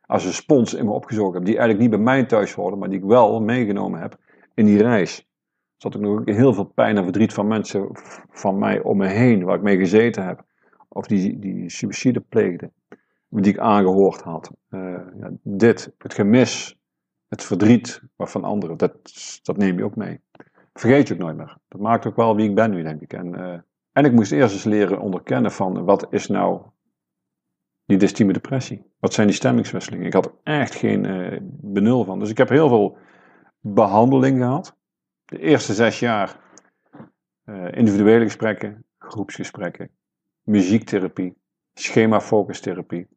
als een spons in me opgezogen heb. Die eigenlijk niet bij mij thuis horen, maar die ik wel meegenomen heb in die reis. Zat ook nog heel veel pijn en verdriet van mensen van mij om me heen, waar ik mee gezeten heb. Of die, die suïcide pleegden, die ik aangehoord had. Eh, ja, dit, het gemis, het verdriet van anderen, dat, dat neem je ook mee. Vergeet je ook nooit meer. Dat maakt ook wel wie ik ben nu, denk ik. En, eh, en ik moest eerst eens leren onderkennen van wat is nou die dystieme depressie? Wat zijn die stemmingswisselingen? Ik had er echt geen eh, benul van. Dus ik heb heel veel behandeling gehad. De eerste zes jaar eh, individuele gesprekken, groepsgesprekken, muziektherapie, schemafocustherapie,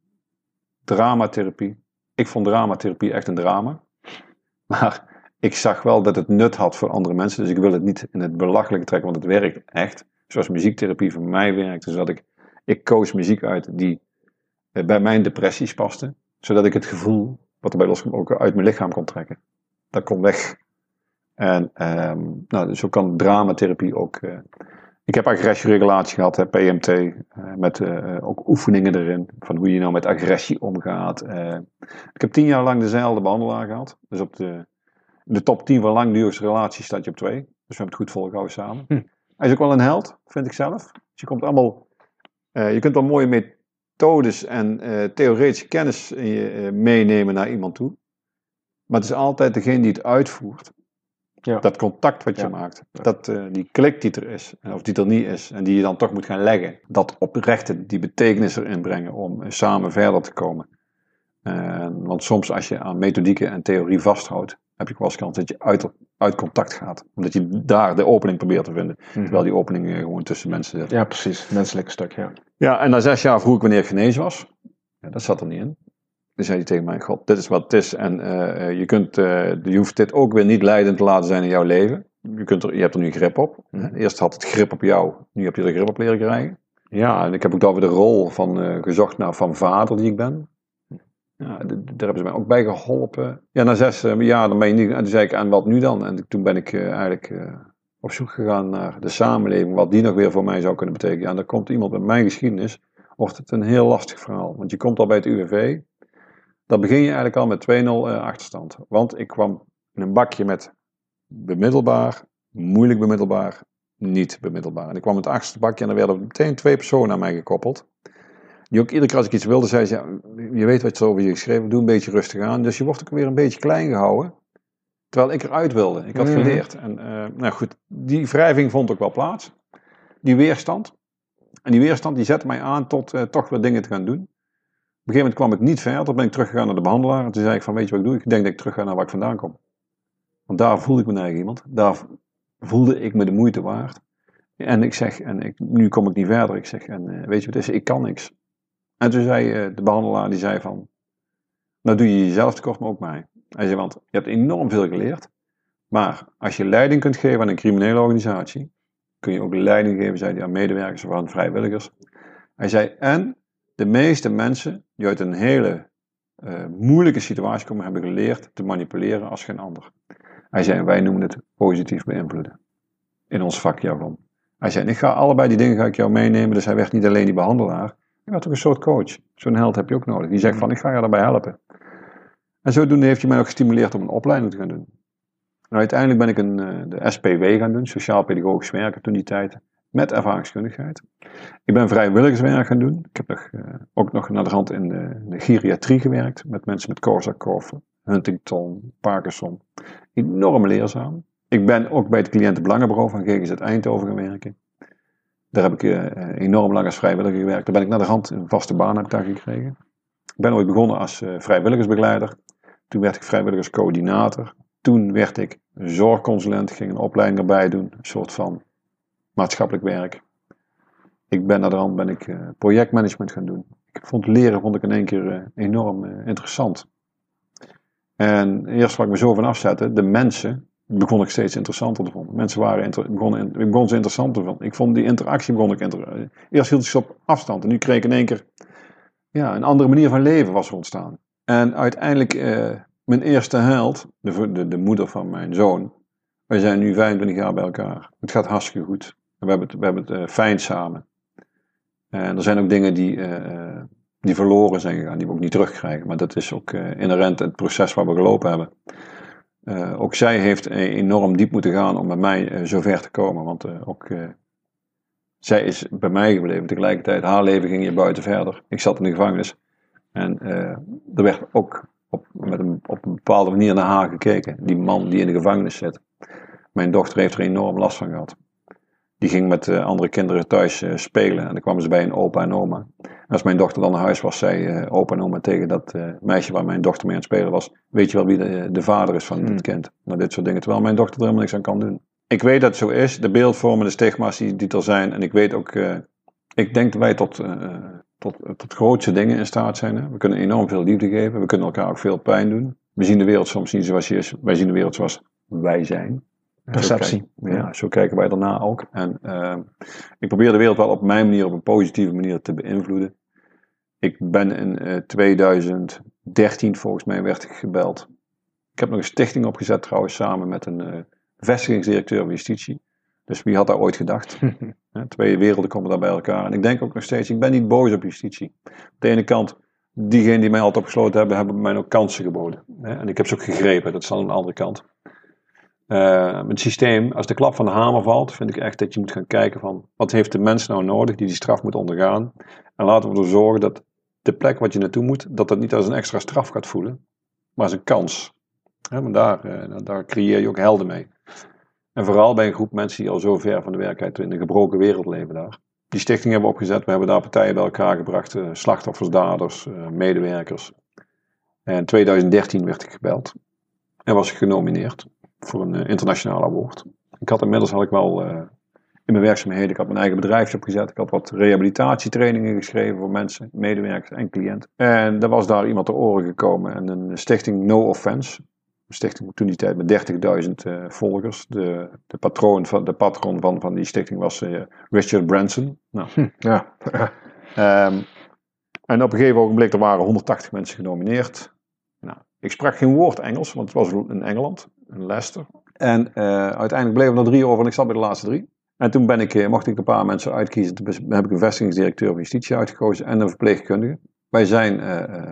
dramatherapie. Ik vond dramatherapie echt een drama. Maar ik zag wel dat het nut had voor andere mensen. Dus ik wil het niet in het belachelijke trekken, want het werkt echt. Zoals muziektherapie voor mij werkt. Dus dat ik, ik koos muziek uit die eh, bij mijn depressies paste. Zodat ik het gevoel wat erbij loskwam ook uit mijn lichaam kon trekken. Dat kon weg. En ehm, nou, zo kan dramatherapie ook. eh, ik heb agressieregulatie gehad, hè, PMT, eh, met eh, ook oefeningen erin. Van hoe je nou met agressie omgaat. Ik heb tien jaar lang dezelfde behandelaar gehad. Dus op de, de top 10 van langdurigste relaties staat je op twee. Dus we hebben het goed volgehouden samen. Hm. Hij is ook wel een held, vind ik zelf. Dus je komt allemaal. je kunt wel mooie methodes en theoretische kennis meenemen naar iemand toe. Maar het is altijd degene die het uitvoert. Ja. Dat contact wat je Ja. maakt. Dat, eh, die klik die er is, of die er niet is. En die je dan toch moet gaan leggen. Dat oprechte, die betekenis erin brengen om samen verder te komen. Want soms als je aan methodieken en theorie vasthoudt, heb je wel eens kans dat je uit, uit contact gaat. Omdat je daar de opening probeert te vinden. Terwijl die opening eh, gewoon tussen mensen zit. Ja, precies. Menselijke stuk, ja. Ja, en na zes jaar vroeg ik wanneer ik genezen was. Ja, dat zat er niet in. Dan zei hij tegen mij, god, dit is wat het is. En eh, eh, je, kunt, eh, je hoeft dit ook weer niet leidend te laten zijn in jouw leven. Je, kunt er, je hebt er nu grip op. Mhm. Eerst had het grip op jou, nu heb je er grip op leren krijgen. Ja, en ik heb ook daar weer de rol van gezocht naar van vader die ik ben. Ja, daar hebben ze mij ook bij geholpen. Ja, na zes jaar, dan ben je niet... En toen zei ik, en wat nu dan? En toen ben ik eigenlijk op zoek gegaan naar de samenleving, wat die nog weer voor mij zou kunnen betekenen. Ja, en dan komt iemand met mijn geschiedenis, wordt het een heel lastig verhaal. Want je komt al bij het UWV, dan begin je eigenlijk al met 2-0 eh, achterstand. Want ik kwam in een bakje met bemiddelbaar, moeilijk bemiddelbaar, niet bemiddelbaar. En ik kwam in het achtste bakje en er werden meteen twee personen aan mij gekoppeld. Die ook iedere keer als ik iets wilde, zei ze, ja, je weet wat ze over je geschreven, doe een beetje rustig aan. Dus je wordt ook weer een beetje klein gehouden. Terwijl ik eruit wilde. Ik had Mhm. geleerd. En eh, nou goed, die wrijving vond ook wel plaats. Die weerstand. En die weerstand die zette mij aan tot eh, toch weer dingen te gaan doen. Een gegeven moment kwam ik niet verder. Ben ik teruggegaan naar de behandelaar. En toen zei ik van, weet je wat ik doe? Ik denk dat ik terug ga naar waar ik vandaan kom. Want daar voelde ik me eigen iemand. Daar voelde ik me de moeite waard. En ik zeg, en ik, nu kom ik niet verder. Ik zeg, en eh, weet je wat het is? Ik kan niks. En toen zei eh, de behandelaar, die zei van, nou doe je jezelf tekort, maar ook mij. Hij zei, want je hebt enorm veel geleerd. Maar als je leiding kunt geven aan een criminele organisatie, kun je ook leiding geven, zei hij, aan medewerkers of aan vrijwilligers. Hij zei, en de meeste mensen die uit een hele eh, moeilijke situatie komen, hebben geleerd te manipuleren als geen ander. Hij zei, wij noemen het positief beïnvloeden. In ons vakjargon. Hij zei, ik ga allebei die dingen ga ik jou meenemen. Dus hij werd niet alleen die behandelaar. Hij werd ook een soort coach. Zo'n held heb je ook nodig. Die zegt van, ik ga je daarbij helpen. En zodoende heeft hij mij ook gestimuleerd om een opleiding te gaan doen. En uiteindelijk ben ik een, eh, de SPW gaan doen, Sociaal-Pedagogisch Werken toen die tijd, met ervaringskundigheid. Ik ben vrijwilligerswerk gaan doen. Ik heb eh, ook nog naar de hand in de, geriatrie gewerkt, met mensen met Korsakoff, Huntington, Parkinson. Enorm leerzaam. Ik ben ook bij het cliëntenbelangenbureau van GGZ Eindhoven gaan werken. Daar heb ik eh, enorm lang als vrijwilliger gewerkt. Daar ben ik naar de hand een vaste baan heb daar gekregen. Ik ben ooit begonnen als eh, vrijwilligersbegeleider. Toen werd ik vrijwilligerscoördinator. Toen werd ik zorgconsulent, ging een opleiding erbij doen, een soort van maatschappelijk werk. Ik ben naar de hand ben ik eh, projectmanagement gaan doen. Ik vond leren vond ik in één keer eh, enorm eh, interessant. En eerst waar ik me zo van afzette, de mensen, begon ik steeds interessanter te vinden. Mensen waren begonnen, begon ze interessant te vinden. Ik vond die interactie begon ik Eerst hield ik ze op afstand en nu kreeg ik in één keer ja, een andere manier van leven was ontstaan. En uiteindelijk, mijn eerste held, de, de, de moeder van mijn zoon, Wij zijn nu 25 jaar bij elkaar. Het gaat hartstikke goed. We hebben het, we hebben het eh, fijn samen. En er zijn ook dingen die, eh, die verloren zijn gegaan, die we ook niet terugkrijgen. Maar dat is ook uh, inherent het proces waar we gelopen hebben. ook zij heeft enorm diep moeten gaan om met mij zover te komen. Want ook zij is bij mij gebleven. Tegelijkertijd, haar leven ging hier buiten verder. Ik zat in de gevangenis. En er werd ook op, met een, op een bepaalde manier naar haar gekeken. Die man die in de gevangenis zit. Mijn dochter heeft er enorm last van gehad. Die ging met uh, andere kinderen thuis uh, spelen. En dan kwamen ze bij een opa en oma. En als mijn dochter dan naar huis was, zei uh, opa en oma tegen dat meisje waar mijn dochter mee aan het spelen was. Weet je wel wie de, de vader is van hmm. dit kind? Nou, dit soort dingen. Terwijl mijn dochter er helemaal niks aan kan doen. Ik weet dat het zo is. De beeldvormen, de stigma's die, die er zijn. En ik weet ook, ik denk dat wij tot, tot, tot grootste dingen in staat zijn. Hè? We kunnen enorm veel liefde geven. We kunnen elkaar ook veel pijn doen. We zien de wereld soms niet zoals je is. Wij zien de wereld zoals wij zijn. Perceptie. ja, zo kijken wij daarna ook. En uh, ik probeer de wereld wel op mijn manier, op een positieve manier te beïnvloeden. Ik ben in uh, eh, 2013 volgens mij werd ik gebeld. Ik heb nog een stichting opgezet trouwens samen met een uh, vestigingsdirecteur van justitie. Dus wie had daar ooit gedacht? Twee werelden komen daar bij elkaar. En ik denk ook nog steeds, ik ben niet boos op justitie. Op de ene kant, diegenen die mij altijd opgesloten hebben, hebben mij ook kansen geboden. En ik heb ze ook gegrepen, dat is aan de andere kant. Uh, het systeem, als de klap van de hamer valt, vind ik echt dat je moet gaan kijken van wat heeft de mens nou nodig die die straf moet ondergaan. En laten we ervoor zorgen dat de plek wat je naartoe moet, dat dat niet als een extra straf gaat voelen, maar als een kans. Ja, daar, uh, daar creëer je ook helden mee. En vooral bij een groep mensen die al zo ver van de werkelijkheid in een gebroken wereld leven daar. Die stichting hebben we opgezet, we hebben daar partijen bij elkaar gebracht, uh, slachtoffers, daders, medewerkers. En in 2013 werd ik gebeld en was ik genomineerd voor een uh, internationaal award. Ik had inmiddels had ik wel uh, in mijn werkzaamheden, ik had mijn eigen bedrijfje opgezet. Ik had wat rehabilitatietrainingen geschreven voor mensen, medewerkers en cliënten. En er was daar iemand ter oren gekomen en een stichting No Offense. Een stichting toen die tijd met 30.000 uh, volgers. De, de, patroon van, de patron van, van die stichting was Richard Branson. Nou, hm, ja. um, en op een gegeven ogenblik, er waren 180 mensen genomineerd. Nou, ik sprak geen woord Engels, want het was in Engeland in Leicester. En uh, uiteindelijk bleven er drie over en ik zat bij de laatste drie. En toen ben ik, eh, mocht ik een paar mensen uitkiezen. Toen heb ik een vestigingsdirecteur van justitie uitgekozen en een verpleegkundige. Wij zijn, uh,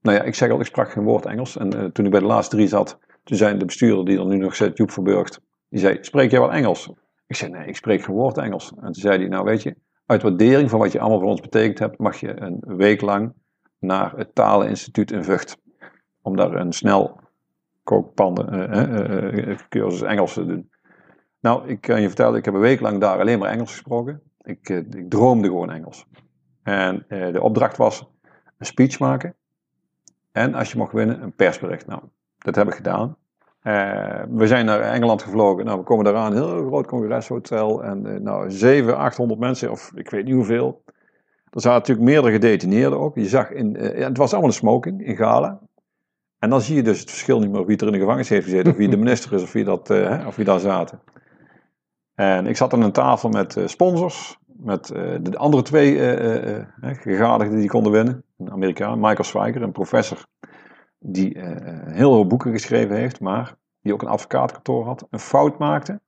nou ja, ik zeg al, ik sprak geen woord Engels. En toen ik bij de laatste drie zat, toen zei de bestuurder die er nu nog zit, Joep Verburgt, die zei, spreek jij wel Engels? Ik zei, nee, ik spreek geen woord Engels. En toen zei hij, nou weet je, uit waardering van wat je allemaal voor ons betekend hebt, mag je een week lang naar het Taleninstituut in Vught. Om daar een snel kookpannen, uh, uh, cursus Engels te doen. Nou, ik kan je vertellen, ik heb een week lang daar alleen maar Engels gesproken. Ik, ik droomde gewoon Engels. En de opdracht was een speech maken. En als je mocht winnen, een persbericht. Nou, dat heb ik gedaan. we zijn naar Engeland gevlogen. Nou, we komen daar aan, een heel groot congreshotel. En uh, nou, 700, 800 mensen, of ik weet niet hoeveel. Er zaten natuurlijk meerdere gedetineerden ook. Je zag in, het was allemaal een smoking in Gala. En dan zie je dus het verschil niet meer of wie er in de gevangenis heeft gezeten, of wie de minister is, of wie, dat, uh, of wie daar zaten. En ik zat aan een tafel met uh, sponsors, met uh, de andere twee gegadigden die konden winnen. Een Amerikaan, Michael Schweiger, een professor, die heel veel boeken geschreven heeft, maar die ook een advocaatkantoor had, een fout maakte,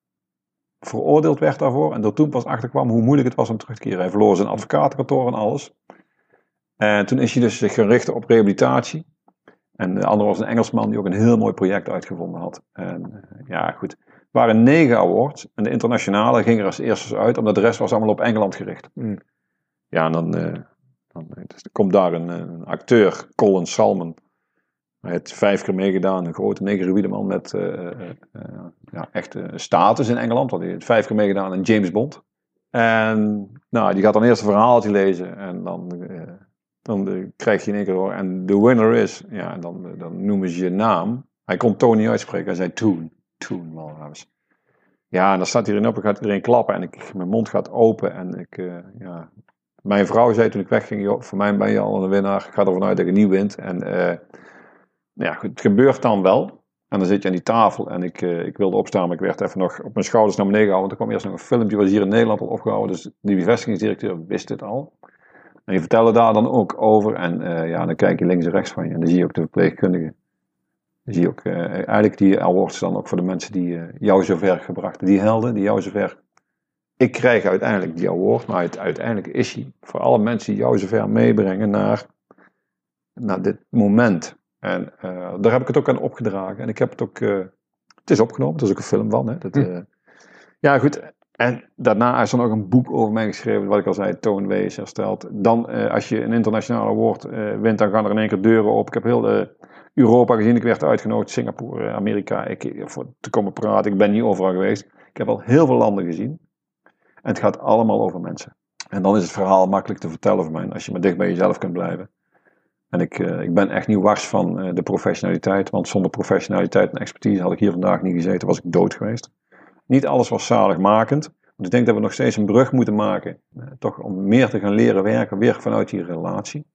veroordeeld werd daarvoor en er toen pas achterkwam hoe moeilijk het was om terug te keren. Hij verloor zijn advocaatkantoor en alles. En toen is hij dus zich gericht op rehabilitatie. En de andere was een Engelsman die ook een heel mooi project uitgevonden had. En uh, ja, goed. Het waren negen awards. En de internationale ging er als eerste uit, omdat de rest was allemaal op Engeland gericht. Mm. Ja, en dan, uh, dan dus er komt daar een, een, acteur, Colin Salmon. Hij heeft vijf keer meegedaan, een grote negeroïde man met uh, ja, echt status in Engeland. Want hij heeft vijf keer meegedaan in James Bond. En nou, die gaat dan eerst een verhaaltje lezen en dan dan uh, krijg je in één keer. En de winner is, ja, dan, uh, dan noemen ze je naam. Hij kon Tony uitspreken, hij zei Toon. Toon Malhaus. Ja, en dan staat erin op en gaat iedereen klappen en ik, mijn mond gaat open. En ik, uh, ja. Mijn vrouw zei toen ik wegging, voor mij ben je al een winnaar. Ik ga ervan uit dat je niet wint. En ja, goed, het gebeurt dan wel. En dan zit je aan die tafel en ik, ik wilde opstaan, maar ik werd even nog op mijn schouders naar beneden gehouden. Want er kwam eerst nog een filmpje, was hier in Nederland al opgehouden. Dus die bevestigingsdirecteur wist dit al. En je vertelde daar dan ook over. En uh, ja, dan kijk je links en rechts van je. En dan zie je ook de verpleegkundige. zie je ook eh, eigenlijk die awards dan ook voor de mensen die eh, jou zover gebracht. Die helden, die jou zover. Ik krijg uiteindelijk die award, maar het, uiteindelijk is hij voor alle mensen die jou zover meebrengen naar, naar dit moment. En eh, daar heb ik het ook aan opgedragen. En ik heb het ook. eh, het is opgenomen, er is ook een film van. Hè? Dat, Hm. eh, ja, goed. En daarna is er nog een boek over mij geschreven, wat ik al zei, toonwees hersteld. Dan, eh, als je een internationale award eh, wint, dan gaan er in één keer deuren op. Ik heb heel eh, Europa gezien, ik werd uitgenodigd, Singapore, Amerika, ik, voor te komen praten. Ik ben niet overal geweest. Ik heb al heel veel landen gezien. En het gaat allemaal over mensen. En dan is het verhaal makkelijk te vertellen voor mij, als je maar dicht bij jezelf kunt blijven. En ik, ik ben echt niet wars van de professionaliteit, want zonder professionaliteit en expertise had ik hier vandaag niet gezeten, was ik dood geweest. Niet alles was zaligmakend. Want ik denk dat we nog steeds een brug moeten maken. eh, toch om meer te gaan leren werken, weer vanuit die relatie.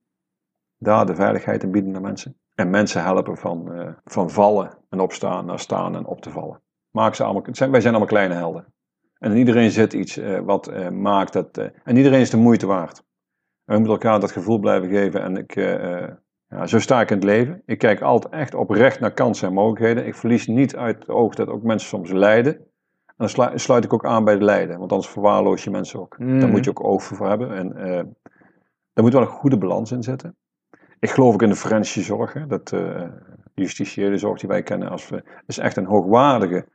Daar de veiligheid in bieden naar mensen. En mensen helpen van, eh, van vallen en opstaan naar staan en op te vallen. Maak ze allemaal, wij zijn allemaal kleine helden. En in iedereen zit iets eh, wat eh, maakt dat. eh, en iedereen is de moeite waard. En we moeten elkaar dat gevoel blijven geven. En ik, eh, ja, zo sta ik in het leven. Ik kijk altijd echt oprecht naar kansen en mogelijkheden. Ik verlies niet uit het oog dat ook mensen soms lijden. En dan slu- sluit ik ook aan bij de lijden. Want anders verwaarloos je mensen ook. Mhm. Daar moet je ook oog voor hebben. En eh, daar moet wel een goede balans in zitten. Ik geloof ook in de forensische zorg. Hè, dat eh, justitiële zorg die wij kennen als we, is echt een hoogwaardige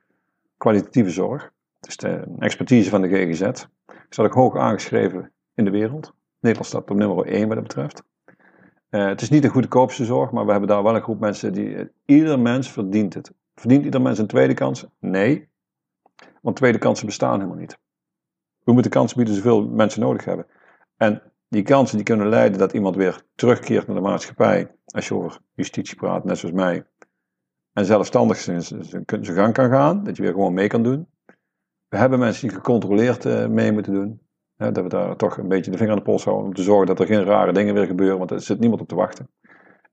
kwalitatieve zorg. Het is de expertise van de GGZ. Staat ook hoog aangeschreven in de wereld. Nederland staat op nummer 1 wat dat betreft. Eh, het is niet de goedkoopste zorg, maar we hebben daar wel een groep mensen die. eh, ieder mens verdient het. Verdient ieder mens een tweede kans? Nee. Want tweede kansen bestaan helemaal niet. We moeten kansen bieden zoveel mensen nodig hebben. En die kansen die kunnen leiden dat iemand weer terugkeert naar de maatschappij. Als je over justitie praat, net zoals mij. En zelfstandig zijn, zijn, gang kan gaan. Dat je weer gewoon mee kan doen. We hebben mensen die gecontroleerd eh, mee moeten doen. Dat we daar toch een beetje de vinger aan de pols houden. Om te zorgen dat er geen rare dingen weer gebeuren. Want er zit niemand op te wachten.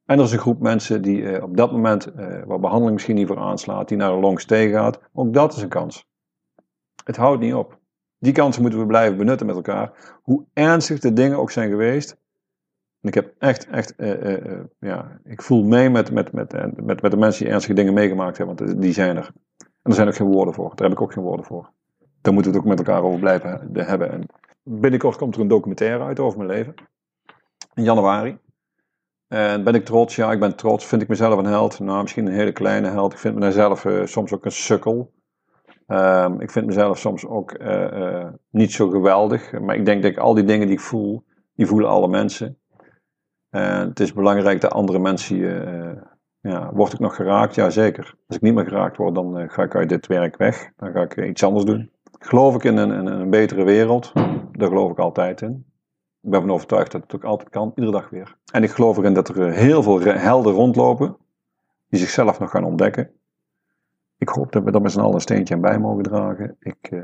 En er is een groep mensen die eh, op dat moment, eh, waar behandeling misschien niet voor aanslaat, die naar een long stay gaat. Ook dat is een kans. Het houdt niet op. Die kansen moeten we blijven benutten met elkaar. Hoe ernstig de dingen ook zijn geweest. En ik heb echt, echt, eh, eh, eh, ja, ik voel mee met, met, met, met, met de mensen die ernstige dingen meegemaakt hebben, want die zijn er. En er zijn ook geen woorden voor. Daar heb ik ook geen woorden voor. Daar moeten we het ook met elkaar over blijven he- hebben. En binnenkort komt er een documentaire uit over mijn leven. In januari. En ben ik trots? Ja, ik ben trots. Vind ik mezelf een held? Nou, misschien een hele kleine held. Ik vind mezelf soms ook een sukkel. Ehm, ik vind mezelf soms ook eh, eh, niet zo geweldig. Maar ik denk dat al die dingen die ik voel, die voelen alle mensen. En het is belangrijk dat andere mensen. eh, ja, word ik nog geraakt? Ja, zeker. Als ik niet meer geraakt word, dan ga ik uit dit werk weg. Dan ga ik iets anders doen. Geloof ik in een, in een betere wereld? Daar geloof ik altijd in. Ik ben van overtuigd dat het ook altijd kan, iedere dag weer. En ik geloof erin dat er heel veel helden rondlopen, die zichzelf nog gaan ontdekken. Ik hoop dat we daar met z'n allen een steentje aan bij mogen dragen. Ik, eh,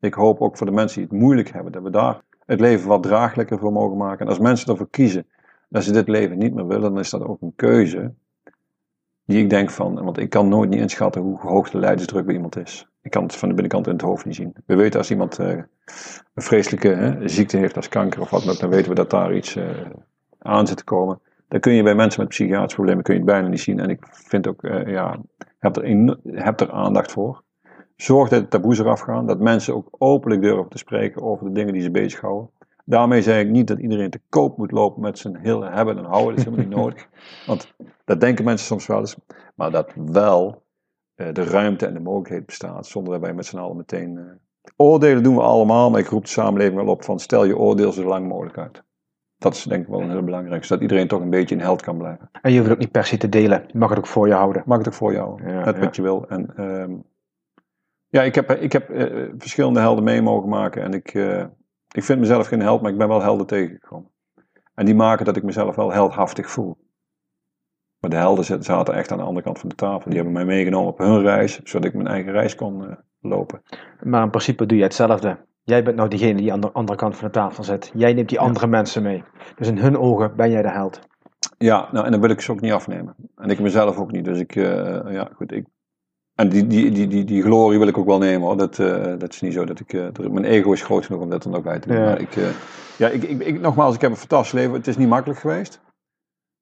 ik hoop ook voor de mensen die het moeilijk hebben, dat we daar het leven wat draaglijker voor mogen maken. En als mensen ervoor kiezen dat ze dit leven niet meer willen, dan is dat ook een keuze die ik denk van, want ik kan nooit niet inschatten hoe hoog de leidersdruk bij iemand is. Ik kan het van de binnenkant in het hoofd niet zien. We weten als iemand eh, een vreselijke hè, ziekte heeft als kanker of wat dan weten we dat daar iets eh, aan zit te komen. Dan kun je bij mensen met psychiatrische problemen kun je het bijna niet zien. En ik vind ook, eh, ja, heb er, heb er aandacht voor. Zorg dat de taboes eraf gaan, dat mensen ook openlijk durven te spreken over de dingen die ze bezighouden. Daarmee zeg ik niet dat iedereen te koop moet lopen met zijn heel hebben en houden. Dat is helemaal niet nodig. Want dat denken mensen soms wel eens. Maar dat wel eh, de ruimte en de mogelijkheid bestaat, zonder dat wij met z'n allen meteen. eh, oordelen doen we allemaal, maar ik roep de samenleving wel op van stel je oordeel zo lang mogelijk uit. Dat is denk ik wel een heel belangrijk, zodat iedereen toch een beetje een held kan blijven. En je hoeft het ook niet per se te delen. Je mag het ook voor je houden. Mag het ook voor jou, Ja, net ja. wat je wil. En ehm, ja, ik heb, ik heb eh, verschillende helden mee mogen maken en ik, eh, ik vind mezelf geen held, maar ik ben wel helden tegengekomen. En die maken dat ik mezelf wel heldhaftig voel. Maar de helden zat- zaten echt aan de andere kant van de tafel. Die hebben mij meegenomen op hun reis, zodat ik mijn eigen reis kon eh, lopen. Maar in principe doe je hetzelfde. Jij bent nou diegene die aan de andere kant van de tafel zit. Jij neemt die andere mensen mee. Dus in hun ogen ben jij de held. Ja, nou, en dan wil ik ze ook niet afnemen. En ik mezelf ook niet. Dus ik, eh, ja, goed, ik. En die, die, die, die, die glorie wil ik ook wel nemen hoor. Dat, eh, dat is niet zo dat ik. eh, mijn ego is groot genoeg om dat dan ook bij te doen. Ja. Maar ik, ja, ik, ik, ik, nogmaals, ik heb een fantastisch leven. Het is niet makkelijk geweest.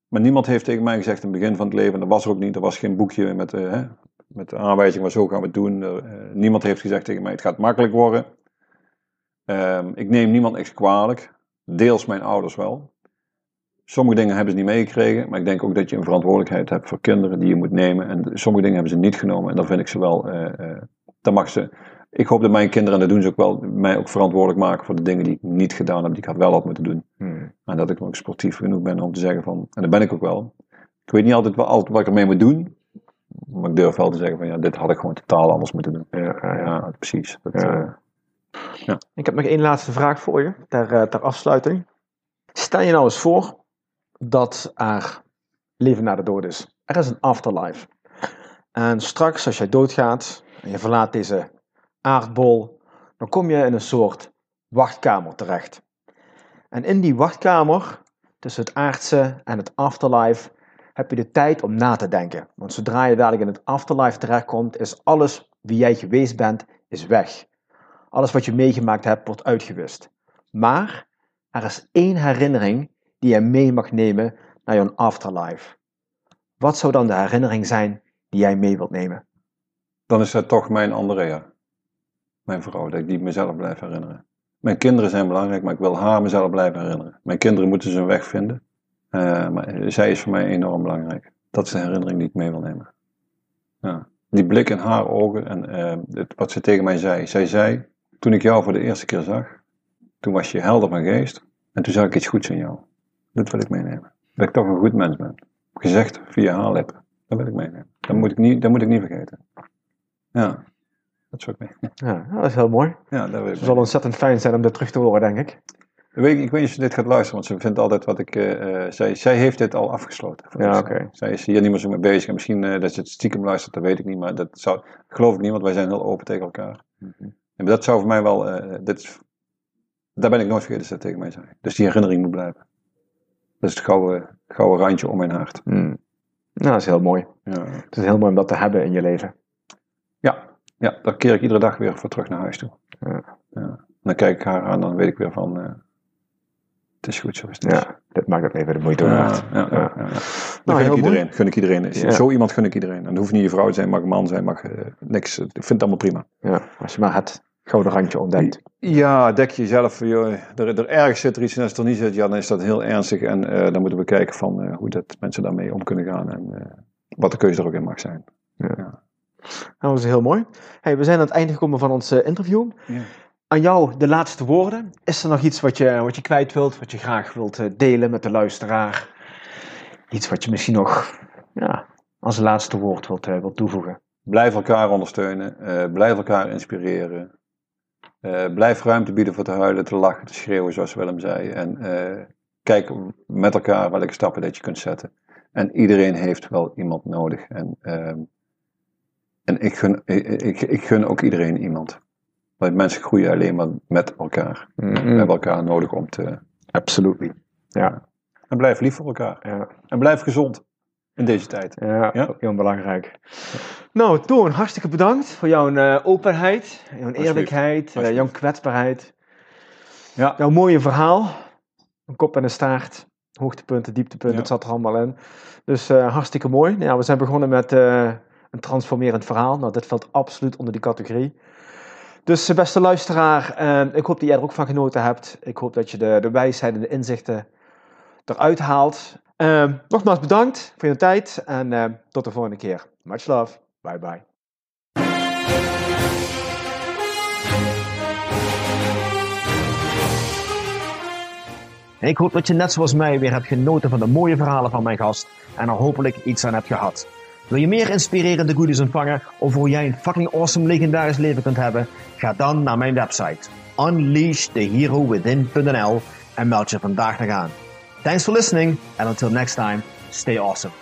Maar niemand heeft tegen mij gezegd in het begin van het leven, dat was er ook niet, er was geen boekje met, hè, met de aanwijzing, wat zo gaan we het doen. Niemand heeft gezegd tegen mij, het gaat makkelijk worden. Ehm, ik neem niemand niks kwalijk, deels mijn ouders wel. Sommige dingen hebben ze niet meegekregen, maar ik denk ook dat je een verantwoordelijkheid hebt voor kinderen die je moet nemen. En sommige dingen hebben ze niet genomen en dan vind ik ze wel, eh eh, dan mag ze, ik hoop dat mijn kinderen, en dat doen ze ook wel, mij ook verantwoordelijk maken voor de dingen die ik niet gedaan heb, die ik had wel had moeten doen. Hmm. En dat ik nog sportief genoeg ben om te zeggen van, en dat ben ik ook wel. Ik weet niet altijd, wel, altijd wat ik ermee moet doen, maar ik durf wel te zeggen van, ja, dit had ik gewoon totaal anders moeten doen. Ja, ja, ja. Ja, precies. Dat, Ja. Eh, Ik heb nog één laatste vraag voor je, ter, eh, ter afsluiting. Stel je nou eens voor dat er leven na de dood is. Er is een afterlife. En straks, als jij doodgaat en je verlaat deze aardbol, dan kom je in een soort wachtkamer terecht. En in die wachtkamer, tussen het aardse en het afterlife, heb je de tijd om na te denken. Want zodra je dadelijk in het afterlife terechtkomt, is alles wie jij geweest bent, is weg. Alles wat je meegemaakt hebt, wordt uitgewist. Maar er is één herinnering die je mee mag nemen naar jouw afterlife. Wat zou dan de herinnering zijn die jij mee wilt nemen? dan is dat toch mijn Andrea. Mijn vrouw, dat ik die mezelf blijf herinneren. Mijn kinderen zijn belangrijk, maar ik wil haar mezelf blijven herinneren. Mijn kinderen moeten zijn weg vinden. Eh, maar zij is voor mij enorm belangrijk. Dat is de herinnering die ik mee wil nemen. Ja. Die blik in haar ogen en eh, het, wat ze tegen mij zei. Zij zei, toen ik jou voor de eerste keer zag, toen was je helder van geest. En toen zag ik iets goeds in jou. Dat wil ik meenemen. Dat ik toch een goed mens ben. Gezegd via haar lippen. Dat wil ik meenemen. Dat moet ik niet, dat moet ik niet vergeten. Ja, dat zou ik mee. Ja, dat is heel mooi. Ja, dat wil ik Het zal ontzettend fijn zijn om dit terug te horen, denk ik. Weet, ik weet niet of ze dit gaat luisteren, want ze vindt altijd wat ik. eh, zij, zij heeft dit al afgesloten. Ja, oké. Zij is hier niet meer zo mee bezig. En misschien eh, dat ze het stiekem luistert, dat weet ik niet. Maar dat zou, geloof ik niet, want wij zijn heel open tegen elkaar. En dat zou voor mij wel. eh, dit is, daar ben ik nooit vergeten dat dat tegen mij zei. Dus die herinnering moet blijven. Dat is het gouden, gouden randje om mijn hart. Hmm. Nou, dat is heel mooi. Ja. Het is heel mooi om dat te hebben in je leven. ja, ja, daar keer ik iedere dag weer voor terug naar huis toe. Ja. Dan kijk ik haar aan, dan weet ik weer van. eh, het is goed zo is het. Ja, dit maakt het even de moeite waard. ja, ja. Nou, Dat gun ik mooi. iedereen. Gun ik iedereen. Zo iemand gun ik iedereen. En dat hoeft niet je vrouw te zijn, mag een man zijn, mag eh, niks. Ik vind het allemaal prima. Ja, als je maar het gouden randje ontdekt. Ja, dek jezelf. Joh, er, er ergens zit er iets en als het er niet zit, ja, dan is dat heel ernstig. En eh, dan moeten we kijken van eh, hoe dat mensen daarmee om kunnen gaan. En eh, wat de keuze er ook in mag zijn. Nou, dat is heel mooi. Hey, we zijn aan het einde gekomen van ons interview. Ja. Aan jou de laatste woorden. Is er nog iets wat je, wat je kwijt wilt, wat je graag wilt delen met de luisteraar? Iets wat je misschien nog ja, als laatste woord wilt, wilt toevoegen? Blijf elkaar ondersteunen. blijf elkaar inspireren. Eh, blijf ruimte bieden voor te huilen, te lachen, te schreeuwen, zoals Willem zei. En eh, kijk met elkaar welke stappen dat je kunt zetten. En iedereen heeft wel iemand nodig. En, ehm, en ik, gun, ik, ik, ik gun ook iedereen iemand. Want mensen groeien alleen maar met elkaar. We hebben elkaar nodig om te. Absolutely. Ja, En blijf lief voor elkaar. ja, En blijf gezond in deze tijd. ja, Ja. ook heel belangrijk. Nou, Toon, hartstikke bedankt voor jouw eh, openheid, jouw eerlijkheid, eh, Alsjeblieft. jouw kwetsbaarheid. Ja. Jouw mooie verhaal. Een kop en een staart. Hoogtepunten, dieptepunten, het zat er allemaal in. Dus eh, hartstikke mooi. Nou, ja, we zijn begonnen met een transformerend verhaal. Nou, dit valt absoluut onder die categorie. Dus beste luisteraar, eh, ik hoop dat jij er ook van genoten hebt. Ik hoop dat je de, de wijsheid en de inzichten eruit haalt. Eh, nogmaals bedankt voor je tijd en eh, tot de volgende keer. Much love. Bye bye. Ik hoop dat je net zoals mij weer hebt genoten van de mooie verhalen van mijn gast en er hopelijk iets aan hebt gehad. Wil je meer inspirerende goodies ontvangen over hoe jij een fucking awesome legendarisch leven kunt hebben? Ga dan naar mijn website unleashtheherowithin.nl en meld je vandaag nog aan. Thanks for listening and until next time, stay awesome.